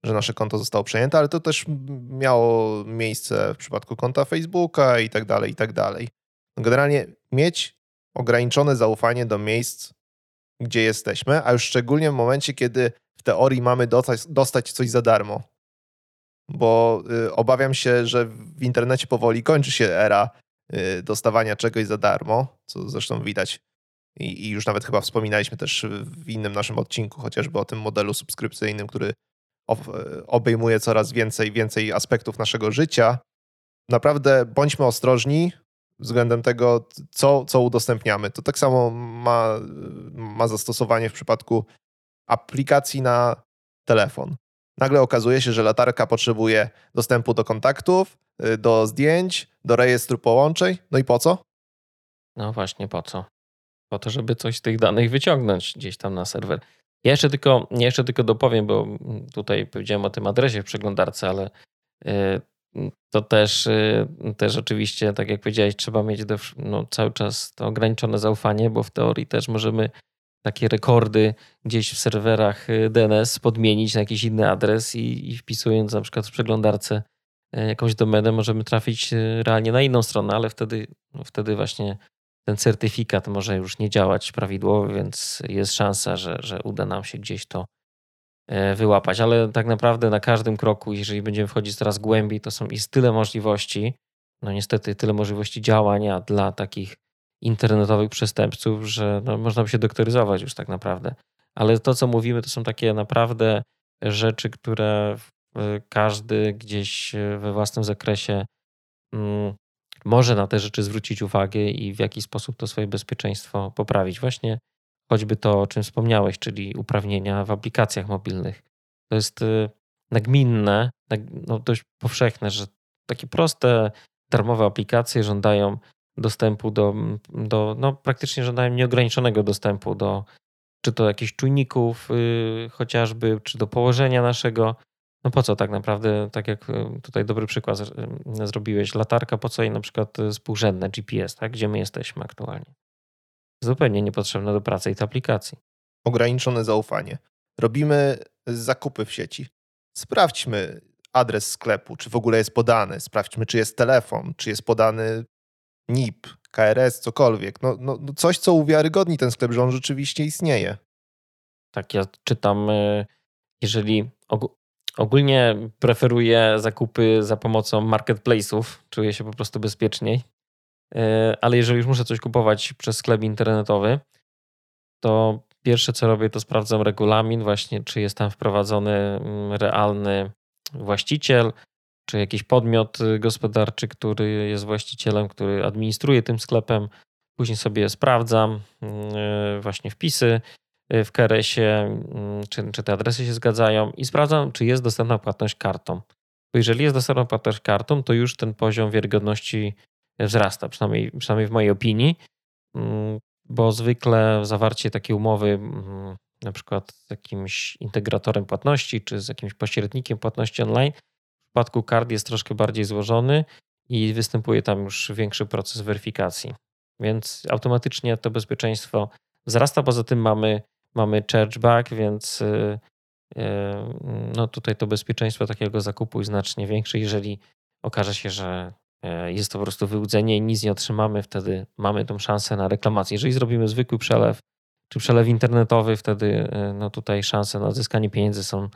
że nasze konto zostało przejęte, ale to też miało miejsce w przypadku konta Facebooka i tak dalej, i tak dalej. Generalnie mieć ograniczone zaufanie do miejsc, gdzie jesteśmy, a już szczególnie w momencie, kiedy w teorii mamy dostać, dostać coś za darmo. Bo y, obawiam się, że w internecie powoli kończy się era dostawania czegoś za darmo, co zresztą widać i, i już nawet chyba wspominaliśmy też w innym naszym odcinku, chociażby o tym modelu subskrypcyjnym, który obejmuje coraz więcej, więcej aspektów naszego życia. Naprawdę bądźmy ostrożni, względem tego, co, co udostępniamy. To tak samo ma, ma zastosowanie w przypadku aplikacji na telefon. Nagle okazuje się, że latarka potrzebuje dostępu do kontaktów, y, do zdjęć, do rejestru połączeń. No i po co? No właśnie, po co? Po to, żeby coś z tych danych wyciągnąć gdzieś tam na serwer. Ja jeszcze tylko, jeszcze tylko dopowiem, bo tutaj powiedziałem o tym adresie w przeglądarce, ale y, to też, y, też oczywiście, tak jak powiedziałeś, trzeba mieć no, cały czas to ograniczone zaufanie, bo w teorii też możemy takie rekordy gdzieś w serwerach y, DNS podmienić na jakiś inny adres i, i wpisując na przykład w przeglądarce y, jakąś domenę, możemy trafić realnie na inną stronę, ale wtedy, no, wtedy właśnie ten certyfikat może już nie działać prawidłowo, więc jest szansa, że, że uda nam się gdzieś to E, wyłapać, ale tak naprawdę na każdym kroku, jeżeli będziemy wchodzić coraz głębiej, to są jest tyle możliwości, no niestety tyle możliwości działania dla takich internetowych przestępców, że no, można by się doktoryzować już tak naprawdę. Ale to, co mówimy, to są takie naprawdę rzeczy, które każdy gdzieś we własnym zakresie mm, może na te rzeczy zwrócić uwagę i w jaki sposób to swoje bezpieczeństwo poprawić. Właśnie choćby to, o czym wspomniałeś, czyli uprawnienia w aplikacjach mobilnych. To jest y, nagminne, no dość powszechne, że takie proste, darmowe aplikacje żądają dostępu do, do no praktycznie żądają nieograniczonego dostępu do czy to jakichś czujników yy, chociażby, czy do położenia naszego. No po co tak naprawdę, tak jak y, tutaj dobry przykład y, zrobiłeś, latarka, po co jej na przykład współrzędne GPS, tak? gdzie my jesteśmy aktualnie zupełnie niepotrzebne do pracy i aplikacji. Ograniczone zaufanie. Robimy zakupy w sieci. Sprawdźmy adres sklepu, czy w ogóle jest podany. Sprawdźmy, czy jest telefon, czy jest podany NIP, KRS, cokolwiek. No, no, no coś, co uwiarygodni ten sklep, że on rzeczywiście istnieje. Tak, ja czytam, y, jeżeli ogólnie preferuję zakupy za pomocą marketplace'ów, czuję się po prostu bezpieczniej. E, ale jeżeli już muszę coś kupować przez sklep internetowy, to pierwsze co robię, to sprawdzam regulamin, właśnie czy jest tam wprowadzony mm, realny właściciel, czy jakiś podmiot y, gospodarczy, który jest właścicielem, który administruje tym sklepem. Później sobie sprawdzam y, właśnie wpisy y, w mm, czy, czy te adresy się zgadzają i sprawdzam, czy jest dostępna płatność kartą. Bo jeżeli jest dostępna płatność kartą, to już ten poziom wiarygodności wzrasta, przynajmniej, przynajmniej w mojej opinii, mm, bo zwykle zawarcie takiej umowy, mm, na przykład z jakimś integratorem płatności czy z jakimś pośrednikiem płatności online, przypadku kart jest troszkę bardziej złożony i występuje tam już większy proces weryfikacji. Więc automatycznie to bezpieczeństwo wzrasta. Poza tym mamy, mamy chargeback, więc y, y, no tutaj to bezpieczeństwo takiego zakupu jest znacznie większe. Jeżeli okaże się, że y, jest to po prostu wyłudzenie i nic nie otrzymamy, wtedy mamy tą szansę na reklamację. Jeżeli zrobimy zwykły przelew czy przelew internetowy, wtedy no tutaj szanse na odzyskanie pieniędzy są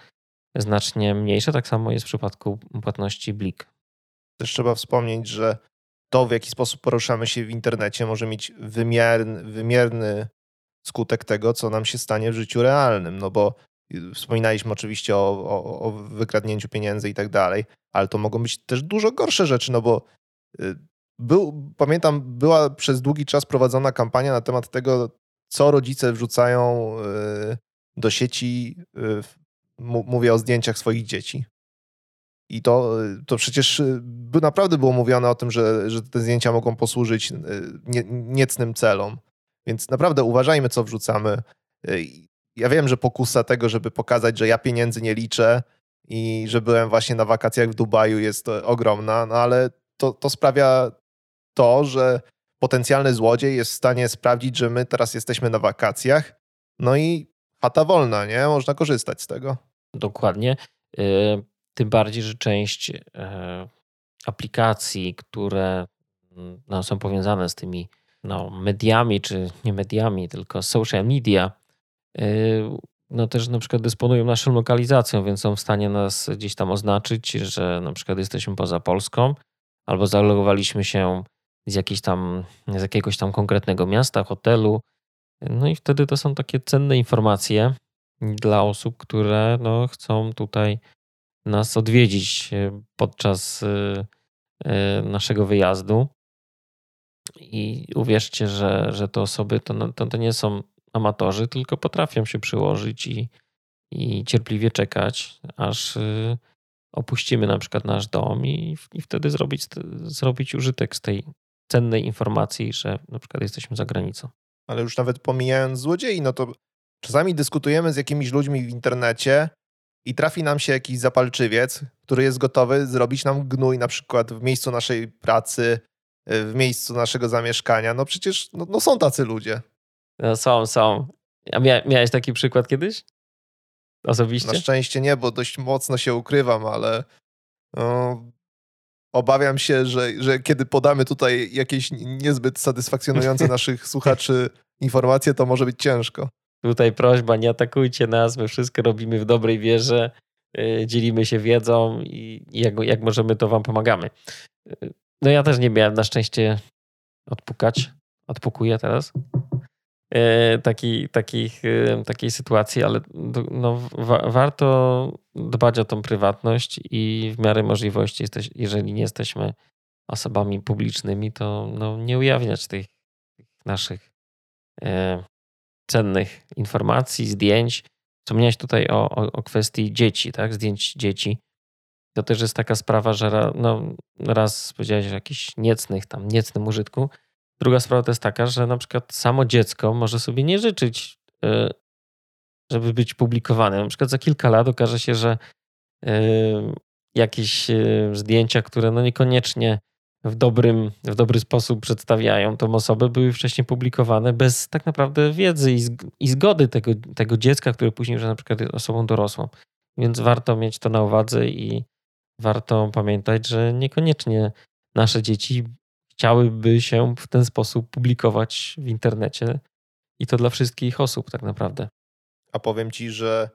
znacznie mniejsze. Tak samo jest w przypadku płatności Blik. Też trzeba wspomnieć, że to, w jaki sposób poruszamy się w internecie, może mieć wymierny, wymierny skutek tego, co nam się stanie w życiu realnym. No bo y, wspominaliśmy oczywiście o, o, o wykradnięciu pieniędzy i tak dalej, ale to mogą być też dużo gorsze rzeczy, no bo y, był, pamiętam, była przez długi czas prowadzona kampania na temat tego, co rodzice wrzucają y, do sieci. Mówię o zdjęciach swoich dzieci. I to, to przecież by naprawdę było mówione o tym, że, że te zdjęcia mogą posłużyć nie, niecnym celom. Więc naprawdę uważajmy, co wrzucamy. Ja wiem, że pokusa tego, żeby pokazać, że ja pieniędzy nie liczę i że byłem właśnie na wakacjach w Dubaju jest ogromna, no ale to, to sprawia to, że potencjalny złodziej jest w stanie sprawdzić, że my teraz jesteśmy na wakacjach, no i chata wolna, nie? Można korzystać z tego. Dokładnie. Y, tym bardziej, że część e, aplikacji, które mm, no, są powiązane z tymi no, mediami, czy nie mediami, tylko social media, y, no też na przykład dysponują naszą lokalizacją, więc są w stanie nas gdzieś tam oznaczyć, że na przykład jesteśmy poza Polską, albo zalogowaliśmy się z, tam, z jakiegoś tam konkretnego miasta, hotelu. No i wtedy to są takie cenne informacje dla osób, które no, chcą tutaj nas odwiedzić e, podczas e, e, naszego wyjazdu. I uwierzcie, że, że te osoby to, to, to nie są amatorzy, tylko potrafią się przyłożyć i, i cierpliwie czekać, aż opuścimy na przykład nasz dom i, i wtedy zrobić, zrobić użytek z tej cennej informacji, że na przykład jesteśmy za granicą. Ale już nawet pomijając złodziei, no to czasami dyskutujemy z jakimiś ludźmi w internecie i trafi nam się jakiś zapalczywiec, który jest gotowy zrobić nam gnój na przykład w miejscu naszej pracy, w miejscu naszego zamieszkania. No przecież no, no są tacy ludzie. No są, są. A mia miałeś taki przykład kiedyś? Osobiście? Na szczęście nie, bo dość mocno się ukrywam, ale no, obawiam się, że, że kiedy podamy tutaj jakieś niezbyt satysfakcjonujące naszych słuchaczy informacje, to może być ciężko. Tutaj prośba, nie atakujcie nas, my wszystko robimy w dobrej wierze, y, dzielimy się wiedzą i jak, jak możemy, to wam pomagamy. Y, no ja też nie miałem na szczęście odpukać, odpukuję teraz taki, takich, takiej sytuacji, ale no, wa warto dbać o tą prywatność i w miarę możliwości, jeżeli nie jesteśmy osobami publicznymi, to no, nie ujawniać tych, naszych cennych informacji, zdjęć. Wspomniałeś tutaj o, o, o, kwestii dzieci, tak? Zdjęć dzieci. To też jest taka sprawa, że no, raz powiedziałeś o jakichś niecnych, tam niecnym użytku. Druga sprawa to jest taka, że na przykład samo dziecko może sobie nie życzyć, e, żeby być publikowane. Na przykład za kilka lat okaże się, że e, jakieś e, zdjęcia, które no niekoniecznie w, dobrym, w dobry sposób przedstawiają tą osobę, były wcześniej publikowane bez tak naprawdę wiedzy i, zgody tego, tego dziecka, które później już na przykład jest osobą dorosłą. Więc warto mieć to na uwadze i warto pamiętać, że niekoniecznie nasze dzieci chciałyby się w ten sposób publikować w internecie i to dla wszystkich osób tak naprawdę. A powiem ci, że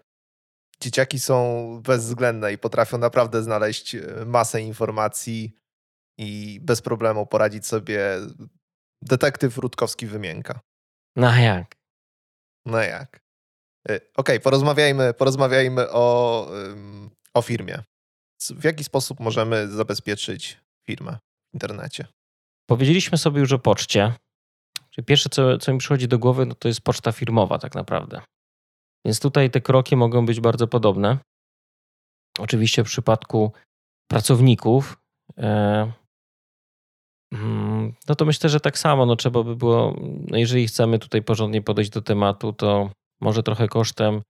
dzieciaki są bezwzględne i potrafią naprawdę znaleźć e, masę informacji i bez problemu poradzić sobie detektyw Rutkowski Wymienka. No jak? No jak? Y, okej, okay, porozmawiajmy, porozmawiajmy o, o firmie. W jaki sposób możemy zabezpieczyć firmę w internecie? Powiedzieliśmy sobie już o poczcie. Czyli pierwsze, co, co mi przychodzi do głowy, no to jest poczta firmowa, tak naprawdę. Więc tutaj te kroki mogą być bardzo podobne. Oczywiście w przypadku pracowników e, Mm, no to myślę, że tak samo. No trzeba by było, no jeżeli chcemy tutaj porządnie podejść do tematu, to może trochę kosztem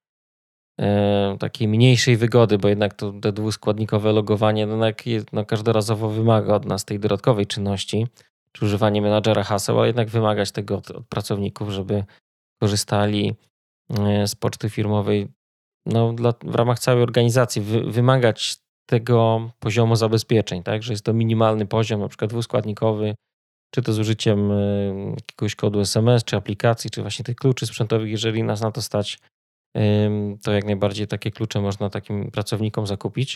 e, takiej mniejszej wygody, bo jednak to te dwuskładnikowe logowanie no, no, każdorazowo wymaga od nas tej dodatkowej czynności, czy używanie menadżera haseł, ale jednak wymagać tego od, od pracowników, żeby korzystali e, z poczty firmowej no, dla, w ramach całej organizacji, wy, wymagać tego poziomu zabezpieczeń, tak? że jest to minimalny poziom, na przykład dwuskładnikowy, czy to z użyciem e, jakiegoś kodu SMS, czy aplikacji, czy właśnie tych kluczy sprzętowych, jeżeli nas na to stać, to jak najbardziej takie klucze można takim pracownikom zakupić.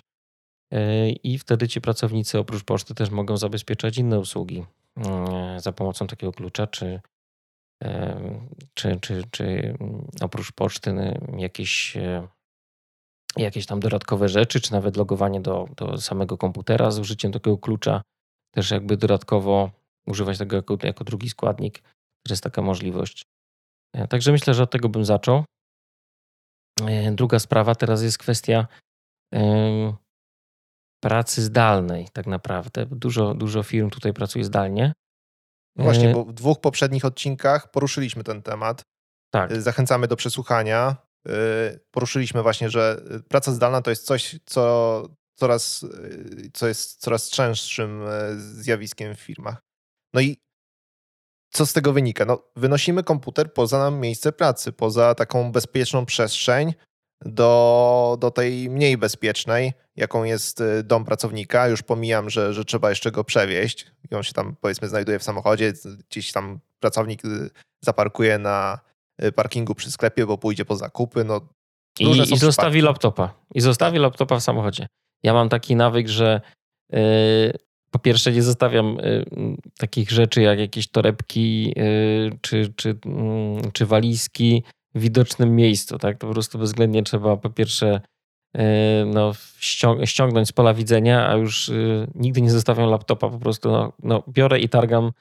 E, I wtedy ci pracownicy oprócz poczty też mogą zabezpieczać inne usługi e, za pomocą takiego klucza, czy, czy, czy, czy oprócz poczty jakieś, jakieś tam dodatkowe rzeczy, czy nawet logowanie do, do samego komputera z użyciem takiego klucza. Też jakby dodatkowo używać tego jako, jako drugi składnik, że jest taka możliwość. E, także myślę, że od tego bym zaczął. E, druga sprawa teraz jest kwestia pracy zdalnej, tak naprawdę. Dużo, dużo firm tutaj pracuje zdalnie. No właśnie, e, bo w dwóch poprzednich odcinkach poruszyliśmy ten temat. Tak. Zachęcamy do przesłuchania. Poruszyliśmy właśnie, że praca zdalna to jest coś, co coraz, co jest coraz częstszym zjawiskiem w firmach. No i co z tego wynika? No, wynosimy komputer poza nam miejsce pracy, poza taką bezpieczną przestrzeń do, do tej mniej bezpiecznej, jaką jest y, dom pracownika. Już pomijam, że, że trzeba jeszcze go przewieźć i on się tam powiedzmy znajduje w samochodzie, gdzieś tam pracownik y, zaparkuje na y, parkingu przy sklepie, bo pójdzie po zakupy. No, I, i zostawi laptopa. I zostawi laptopa w samochodzie. Ja mam taki nawyk, że po pierwsze nie zostawiam y, takich rzeczy jak jakieś torebki y, czy, czy, mm, czy walizki widocznym miejscu. Tak? To po prostu bezwzględnie trzeba po pierwsze y, no, ściągnąć z pola widzenia, a już nigdy nie zostawiam laptopa. Po prostu no, no, biorę i targam,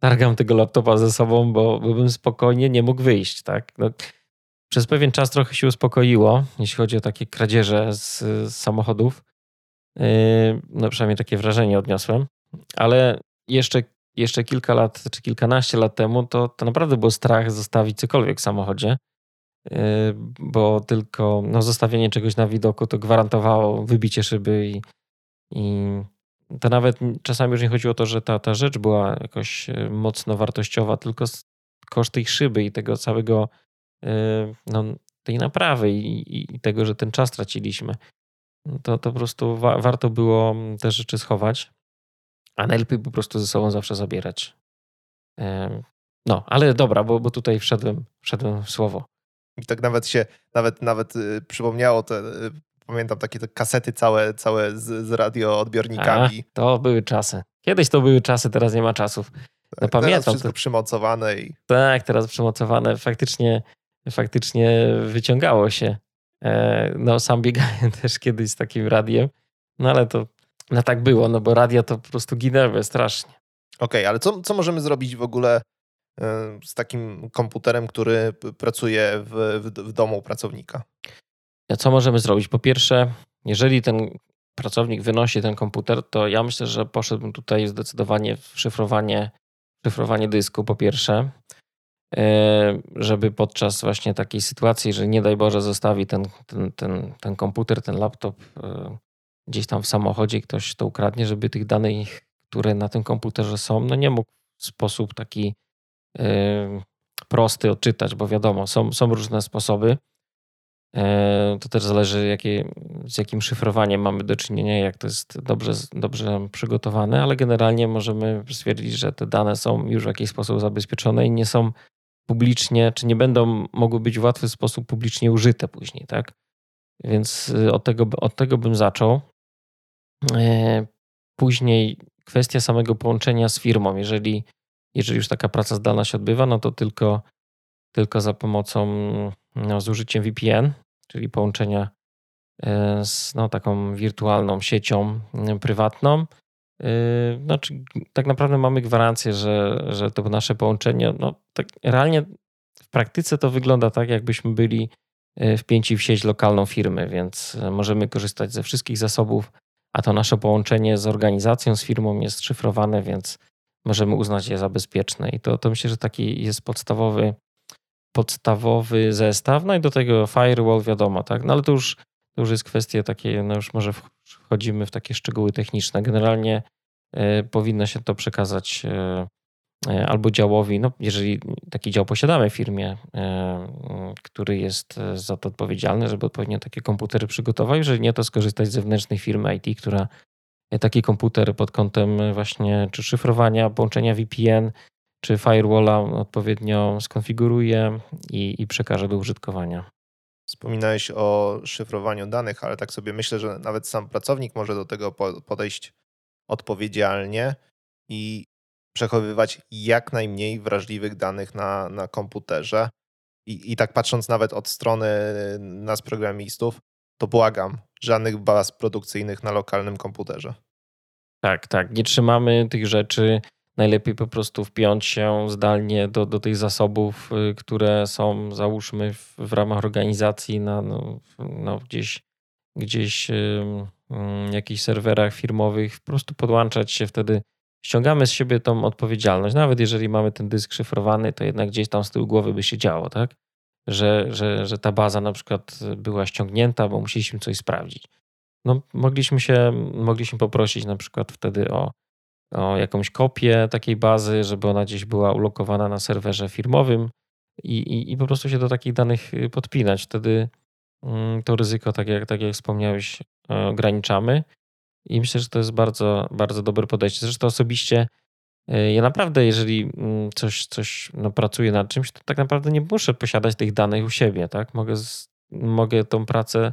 targam tego laptopa ze sobą, bo, bym spokojnie nie mógł wyjść. Tak? No, przez pewien czas trochę się uspokoiło, jeśli chodzi o takie kradzieże z, z samochodów Yy, no przynajmniej takie wrażenie odniosłem. Ale jeszcze, jeszcze kilka lat, czy kilkanaście lat temu, to, to naprawdę był strach zostawić cokolwiek w samochodzie, bo tylko no, zostawienie czegoś na widoku to gwarantowało wybicie szyby i, i to nawet czasami już nie chodziło o to, że ta, ta rzecz była jakoś yy, mocno wartościowa, tylko koszt tej szyby i tego całego, no, tej naprawy i, i tego, że ten czas traciliśmy to, to po prostu wa warto było te rzeczy schować, a najlepiej po prostu ze sobą zawsze zabierać. No, ale dobra, bo, bo tutaj wszedłem, wszedłem w słowo. I tak nawet się, nawet, nawet y, przypomniało te, y, pamiętam takie te kasety całe, całe z, z radioodbiornikami. A, to były czasy. Kiedyś to były czasy, teraz nie ma czasów. No, tak, pamiętam. Teraz wszystko to... przymocowane. I... Tak, teraz przymocowane. Faktycznie, faktycznie wyciągało się E, no sam biegałem też kiedyś z takim radiem, no ale to no tak było, no bo radia to po prostu ginęły strasznie. Okej, okay, ale co, co możemy zrobić w ogóle z takim komputerem, który pracuje w, w, domu pracownika? Co możemy zrobić? Po pierwsze, jeżeli ten pracownik wynosi ten komputer, to ja myślę, że poszedłbym tutaj zdecydowanie w szyfrowanie, szyfrowanie dysku po pierwsze. E, żeby podczas właśnie takiej sytuacji, że nie daj Boże zostawi ten, ten, ten, ten komputer, ten laptop e, gdzieś tam w samochodzie, ktoś to ukradnie, żeby tych danych, które na tym komputerze są, no nie mógł w sposób taki prosty odczytać, bo wiadomo, są, są różne sposoby. To też zależy, jakie, z jakim szyfrowaniem mamy do czynienia, jak to jest dobrze, dobrze przygotowane, ale generalnie możemy stwierdzić, że te dane są już w jakiś sposób zabezpieczone i nie są publicznie, czy nie będą mogły być w łatwy sposób publicznie użyte później, tak? Więc y, od tego, od tego bym zaczął. E, później kwestia samego połączenia z firmą. Jeżeli, jeżeli już taka praca zdalna się odbywa, no to tylko, tylko za pomocą, no, z użyciem VPN, czyli połączenia e, z no, taką wirtualną siecią prywatną, Yy, znaczy, tak naprawdę mamy gwarancję, że, że to nasze połączenie, no tak realnie w praktyce to wygląda tak, jakbyśmy byli wpięci w sieć lokalną firmy, więc możemy korzystać ze wszystkich zasobów, a to nasze połączenie z organizacją, z firmą jest szyfrowane, więc możemy uznać je za bezpieczne. I to, to myślę, że taki jest podstawowy, podstawowy zestaw, no i do tego firewall, wiadomo, tak, no ale to już, to już jest kwestie takie, no już może wchodzimy w takie szczegóły techniczne. Generalnie y, powinno się to przekazać y, albo działowi, no jeżeli taki dział posiadamy w firmie, który jest za to odpowiedzialny, żeby odpowiednio takie komputery przygotował, jeżeli nie, to skorzystać z zewnętrznej firmy IT, która taki komputer pod kątem właśnie czy szyfrowania, połączenia VPN, czy firewalla odpowiednio skonfiguruje i, i przekaże do użytkowania. Wspominałeś o szyfrowaniu danych, ale tak sobie myślę, że nawet sam pracownik może do tego podejść odpowiedzialnie i przechowywać jak najmniej wrażliwych danych na, na komputerze. I, I tak patrząc nawet od strony nas, programistów, to błagam, żadnych baz produkcyjnych na lokalnym komputerze. Tak, tak. Nie trzymamy tych rzeczy. Najlepiej po prostu wpiąć się zdalnie do, do tych zasobów, y, które są, załóżmy, w, w ramach organizacji na no, no gdzieś, gdzieś w jakichś serwerach firmowych. Po prostu podłączać się wtedy. Ściągamy z siebie tą odpowiedzialność. Nawet jeżeli mamy ten dysk szyfrowany, to jednak gdzieś tam z tyłu głowy by się działo, tak? Że, że, że ta baza na przykład była ściągnięta, bo musieliśmy coś sprawdzić no, mogliśmy się, mogliśmy poprosić na przykład wtedy o, o jakąś kopię takiej bazy, żeby ona gdzieś była ulokowana na serwerze firmowym i, i, i po prostu się do takich danych y, podpinać. Wtedy mm, to ryzyko, tak jak, tak jak wspomniałeś, e, ograniczamy i myślę, że to jest bardzo, bardzo dobre podejście. Zresztą osobiście ja naprawdę, jeżeli mm, coś, coś no, pracuję nad czymś, to tak naprawdę nie muszę posiadać tych danych u siebie. Tak? Mogę, mogę tą pracę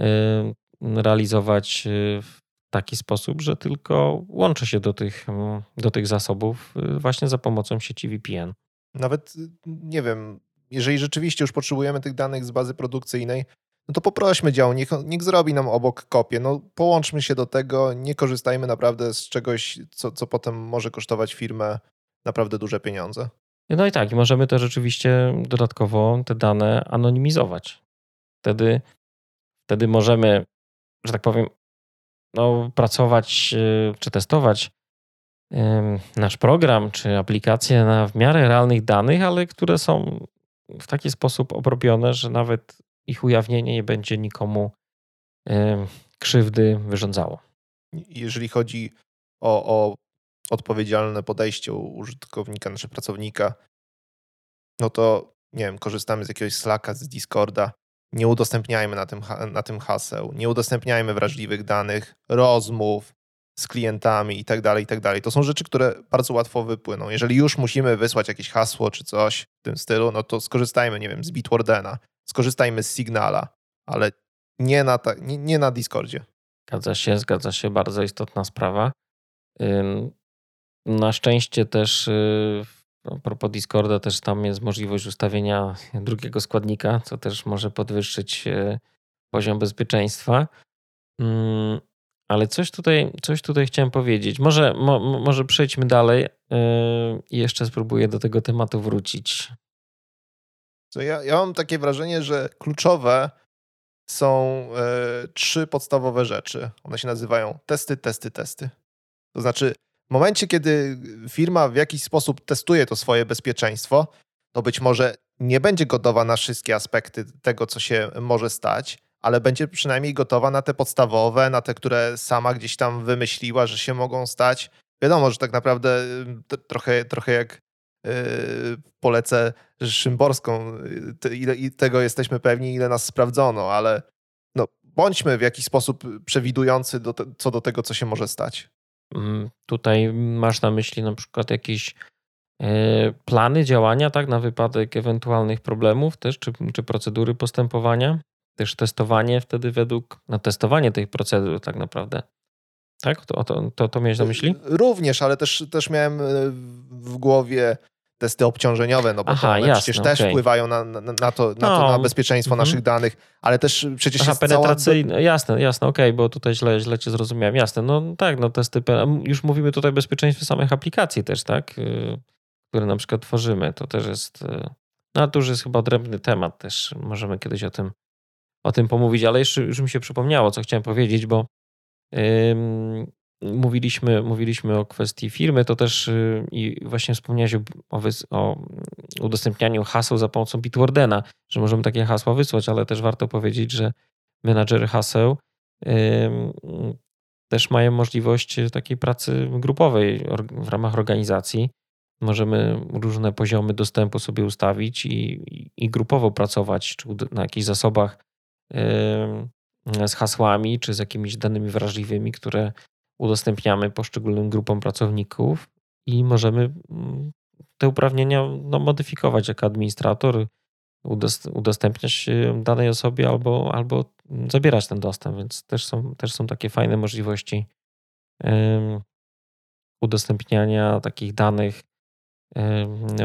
e, realizować y, w taki sposób, że tylko łączę się do tych, mm, do tych zasobów właśnie za pomocą sieci VPN. Nawet, y, nie wiem, jeżeli rzeczywiście już potrzebujemy tych danych z bazy produkcyjnej, no to poprośmy dział, niech, niech zrobi nam obok kopię. No, połączmy się do tego, nie korzystajmy naprawdę z czegoś, co, co potem może kosztować firmę naprawdę duże pieniądze. No i tak, i możemy też rzeczywiście dodatkowo te dane anonimizować. Wtedy, wtedy możemy że tak powiem, no, pracować y, czy testować nasz program czy aplikacje na w miarę realnych danych, ale które są w taki sposób obrobione, że nawet ich ujawnienie nie będzie nikomu krzywdy wyrządzało. Jeżeli chodzi o, o odpowiedzialne podejście użytkownika, naszego pracownika, no to nie wiem, korzystamy z jakiegoś Slacka, z Discorda, nie udostępniajmy na tym, na tym haseł, nie udostępniajmy wrażliwych danych, rozmów z klientami i tak dalej, i tak. To są rzeczy, które bardzo łatwo wypłyną. Jeżeli już musimy wysłać jakieś hasło czy coś w tym stylu, no to skorzystajmy, nie wiem, z Bitwardena, skorzystajmy z Signala, ale nie na, ta, nie, nie na Discordzie. Zgadza się, zgadza się, bardzo istotna sprawa. Na szczęście też y, a propos Discorda, też tam jest możliwość ustawienia drugiego składnika, co też może podwyższyć e, poziom bezpieczeństwa. Mm, ale coś tutaj, coś tutaj chciałem powiedzieć. Może, mo, może przejdźmy dalej e, i jeszcze spróbuję do tego tematu wrócić. Ja, ja mam takie wrażenie, że kluczowe są e, trzy podstawowe rzeczy. One się nazywają testy, testy, testy. To znaczy, w momencie, kiedy firma w jakiś sposób testuje to swoje bezpieczeństwo, to być może nie będzie gotowa na wszystkie aspekty tego, co się może stać, ale będzie przynajmniej gotowa na te podstawowe, na te, które sama gdzieś tam wymyśliła, że się mogą stać. Wiadomo, że tak naprawdę trochę, trochę jak polecę Szymborską, y, ile, tego jesteśmy pewni, ile nas sprawdzono, ale no, bądźmy w jakiś sposób przewidujący do te, co do tego, co się może stać. Mm, tutaj masz na myśli na przykład jakieś e, plany działania, tak, na wypadek ewentualnych problemów też, czy, czy procedury postępowania, też testowanie wtedy według, na testowanie tych procedur tak naprawdę. Tak? To, to, to, to miałeś na myśli? Również, ale też, też miałem e, w głowie testy obciążeniowe, no bo Aha, one jasne, przecież okay. też wpływają na, na, na to, na, no, to, na bezpieczeństwo mm -hmm. naszych danych, ale też przecież Aha, jest penetracyjne, cała... jasne, jasne, okej, okay, bo tutaj źle, źle cię zrozumiałem, jasne, no tak, no testy, już mówimy tutaj o bezpieczeństwie samych aplikacji też, tak, y, które na przykład tworzymy, to też jest, y, no to już jest chyba odrębny temat też, możemy kiedyś o tym, o tym pomówić, ale jeszcze już mi się przypomniało, co chciałem powiedzieć, bo mówiliśmy, mówiliśmy o kwestii firmy, to też y, i właśnie wspomniałeś o, o, udostępnianiu haseł za pomocą Bitwardena, że możemy takie hasła wysłać, ale też warto powiedzieć, że menadżery haseł też mają możliwość takiej pracy grupowej w ramach organizacji. Możemy różne poziomy dostępu sobie ustawić i, i grupowo pracować, czy na jakichś zasobach z hasłami, czy z jakimiś danymi wrażliwymi, które udostępniamy poszczególnym grupom pracowników i możemy mm, te uprawnienia no, modyfikować jako administrator, udostępniać danej osobie albo, albo zabierać ten dostęp, więc też są, też są takie fajne możliwości udostępniania takich danych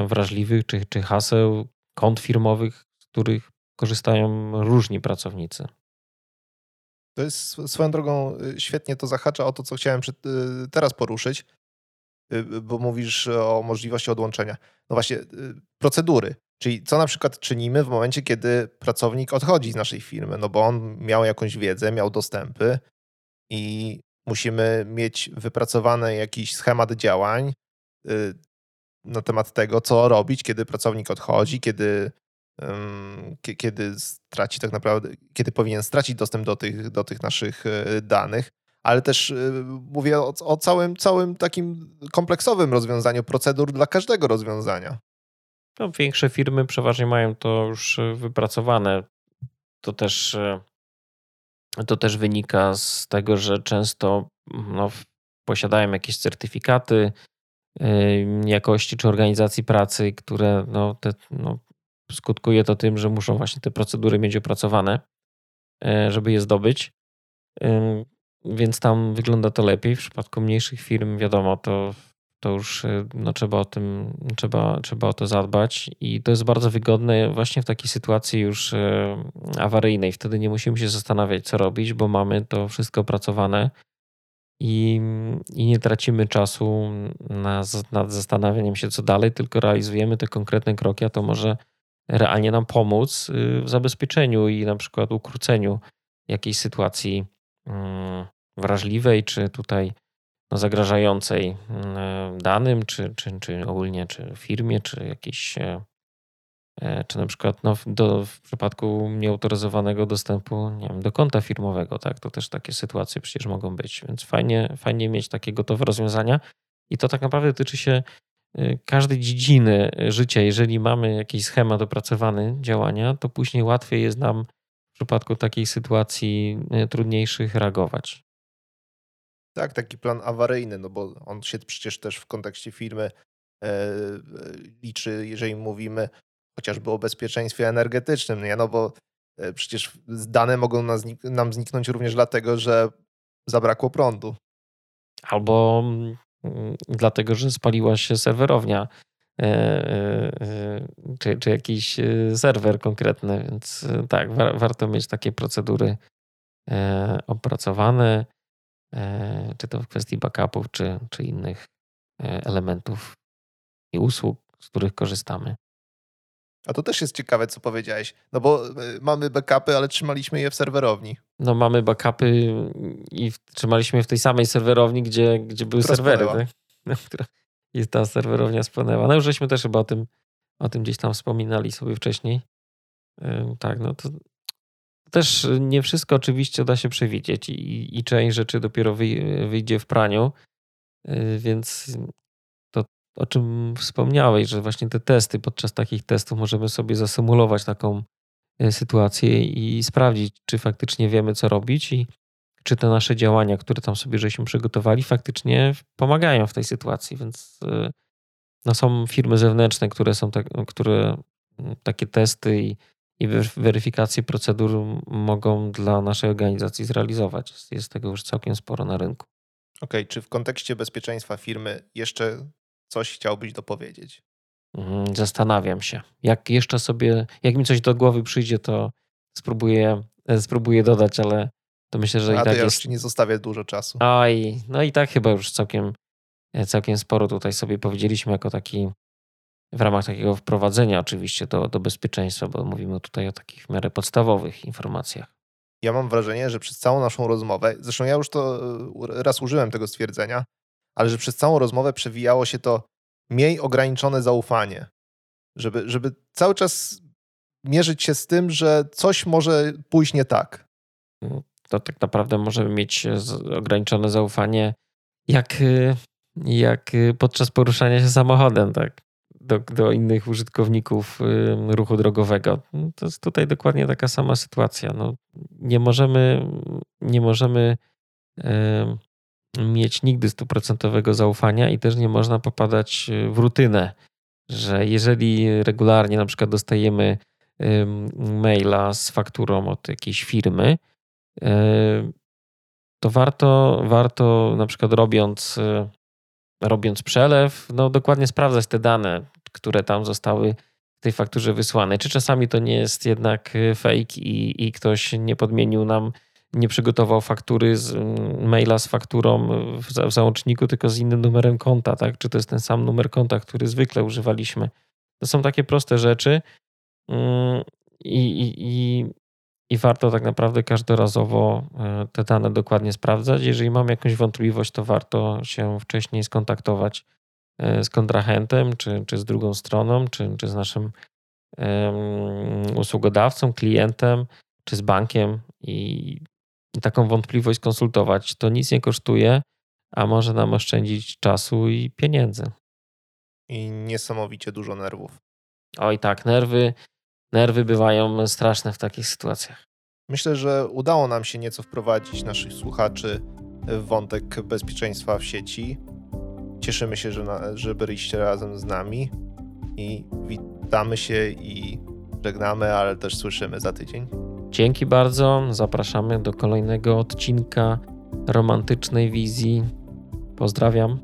wrażliwych czy, czy haseł, kont firmowych, z których korzystają różni pracownicy. To jest swoją drogą y, świetnie to zahacza o to, co chciałem y, teraz poruszyć, y, bo mówisz o możliwości odłączenia. No właśnie, procedury. Czyli co na przykład czynimy w momencie, kiedy pracownik odchodzi z naszej firmy, no bo on miał jakąś wiedzę, miał dostępy i musimy mieć wypracowany jakiś schemat działań na temat tego, co robić, kiedy pracownik odchodzi, kiedy kiedy straci tak naprawdę, kiedy powinien stracić dostęp do tych, do tych naszych e, danych, ale też e, mówię o, o całym, całym takim kompleksowym rozwiązaniu procedur dla każdego rozwiązania. No, większe firmy przeważnie mają to już e, wypracowane. To też, to też wynika z tego, że często no, posiadają jakieś certyfikaty jakości czy organizacji pracy, które no, te, no, skutkuje to tym, że muszą właśnie te procedury mieć opracowane, e, żeby je zdobyć. Więc tam wygląda to lepiej. W przypadku mniejszych firm, wiadomo, to, to już e, no, trzeba o tym, trzeba, trzeba o to zadbać. I to jest bardzo wygodne właśnie w takiej sytuacji już e, awaryjnej. Wtedy nie musimy się zastanawiać, co robić, bo mamy to wszystko opracowane i, i nie tracimy czasu na, nad zastanawianiem się, co dalej, tylko realizujemy te konkretne kroki, a to może realnie nam pomóc y, w zabezpieczeniu i na przykład ukróceniu jakiejś sytuacji mm, wrażliwej, czy tutaj no, zagrażającej mm, danym, czy, czy, czy ogólnie, czy firmie, czy jakiejś, e, e, czy na przykład no, do, w przypadku nieautoryzowanego dostępu nie wiem, do konta firmowego, tak, to też takie sytuacje przecież mogą być, więc fajnie, fajnie mieć takie gotowe rozwiązania. I to tak naprawdę tyczy się każdej dziedziny życia, jeżeli mamy jakiś schemat opracowany działania, to później łatwiej jest nam w przypadku takiej sytuacji y, trudniejszych reagować. Tak, taki plan awaryjny, no bo on się przecież też w kontekście firmy e, liczy, jeżeli mówimy chociażby o bezpieczeństwie energetycznym, nie? no bo e, przecież dane mogą nam zniknąć również dlatego, że zabrakło prądu. Albo Mm, dlatego że spaliła się serwerownia e, e, e, czy, czy jakiś serwer konkretny, więc tak, warto mieć takie procedury opracowane, czy to w kwestii backupów, czy, czy innych elementów i usług, z których korzystamy. A to też jest ciekawe, co powiedziałeś. No bo mamy backupy, ale trzymaliśmy je w serwerowni. No mamy backupy i trzymaliśmy je w tej samej serwerowni, gdzie, gdzie były która serwery. Tak? No, która I ta serwerownia spłynęła. No już żeśmy też chyba o tym, o tym gdzieś tam wspominali sobie wcześniej. Tak, no to też nie wszystko oczywiście da się przewidzieć i, i część rzeczy dopiero wyjdzie w praniu, y, więc o czym wspomniałeś, że właśnie te testy, podczas takich testów możemy sobie zasymulować taką e, sytuację i sprawdzić, czy faktycznie wiemy, co robić i czy te nasze działania, które tam sobie żeśmy przygotowali, faktycznie pomagają w tej sytuacji. Więc e, no, są firmy zewnętrzne, które są te, które takie testy i, i weryfikacje procedur mogą dla naszej organizacji zrealizować. Jest tego już całkiem sporo na rynku. Okej, okay, czy w kontekście bezpieczeństwa firmy jeszcze coś chciałbyś dopowiedzieć? Mhm, zastanawiam się. Jak jeszcze sobie, jak mi coś do głowy przyjdzie, to spróbuję, e, spróbuję dodać, ale to myślę, że A i tak ja jest... nie zostawię dużo czasu. Oj, no i tak chyba już całkiem, e, całkiem sporo tutaj sobie powiedzieliśmy jako taki w ramach takiego wprowadzenia oczywiście do, do bezpieczeństwa, bo mówimy tutaj o takich w miarę podstawowych informacjach. Ja mam wrażenie, że przez całą naszą rozmowę, zresztą ja już to e, raz użyłem tego stwierdzenia, ale że przez całą rozmowę przewijało się to miej ograniczone zaufanie. Żeby, żeby cały czas mierzyć się z tym, że coś może pójść nie tak. To tak naprawdę możemy mieć ograniczone zaufanie, jak, jak podczas poruszania się samochodem, tak? Do, do innych użytkowników ruchu drogowego. To jest tutaj dokładnie taka sama sytuacja. No, nie możemy, nie możemy mieć nigdy stuprocentowego zaufania i też nie można popadać w rutynę, że jeżeli regularnie na przykład dostajemy maila z fakturą od jakiejś firmy, to warto, warto na przykład robiąc, e, robiąc przelew, no dokładnie sprawdzać te dane, które tam zostały w tej fakturze wysłane. Czy czasami to nie jest jednak fake i, i ktoś nie podmienił nam, nie przygotował faktury z maila z fakturą w, załączniku, tylko z innym numerem konta, tak? Czy to jest ten sam numer konta, który zwykle używaliśmy. To są takie proste rzeczy, Mm, I, i, i, I warto tak naprawdę każdorazowo e, te dane dokładnie sprawdzać. Jeżeli mam jakąś wątpliwość, to warto się wcześniej skontaktować e, z kontrahentem, czy, czy z drugą stroną, czy, czy z naszym um, usługodawcą, klientem, czy z bankiem i taką wątpliwość konsultować. To nic nie kosztuje, a może nam oszczędzić czasu i pieniędzy. I niesamowicie dużo nerwów. Oj tak, nerwy nerwy bywają straszne w takich sytuacjach. Myślę, że udało nam się nieco wprowadzić naszych słuchaczy w wątek bezpieczeństwa w sieci. Cieszymy się, że, na, że byliście razem z nami i witamy się i żegnamy, ale też słyszymy za tydzień. Dzięki bardzo. Zapraszamy do kolejnego odcinka romantycznej wizji. Pozdrawiam.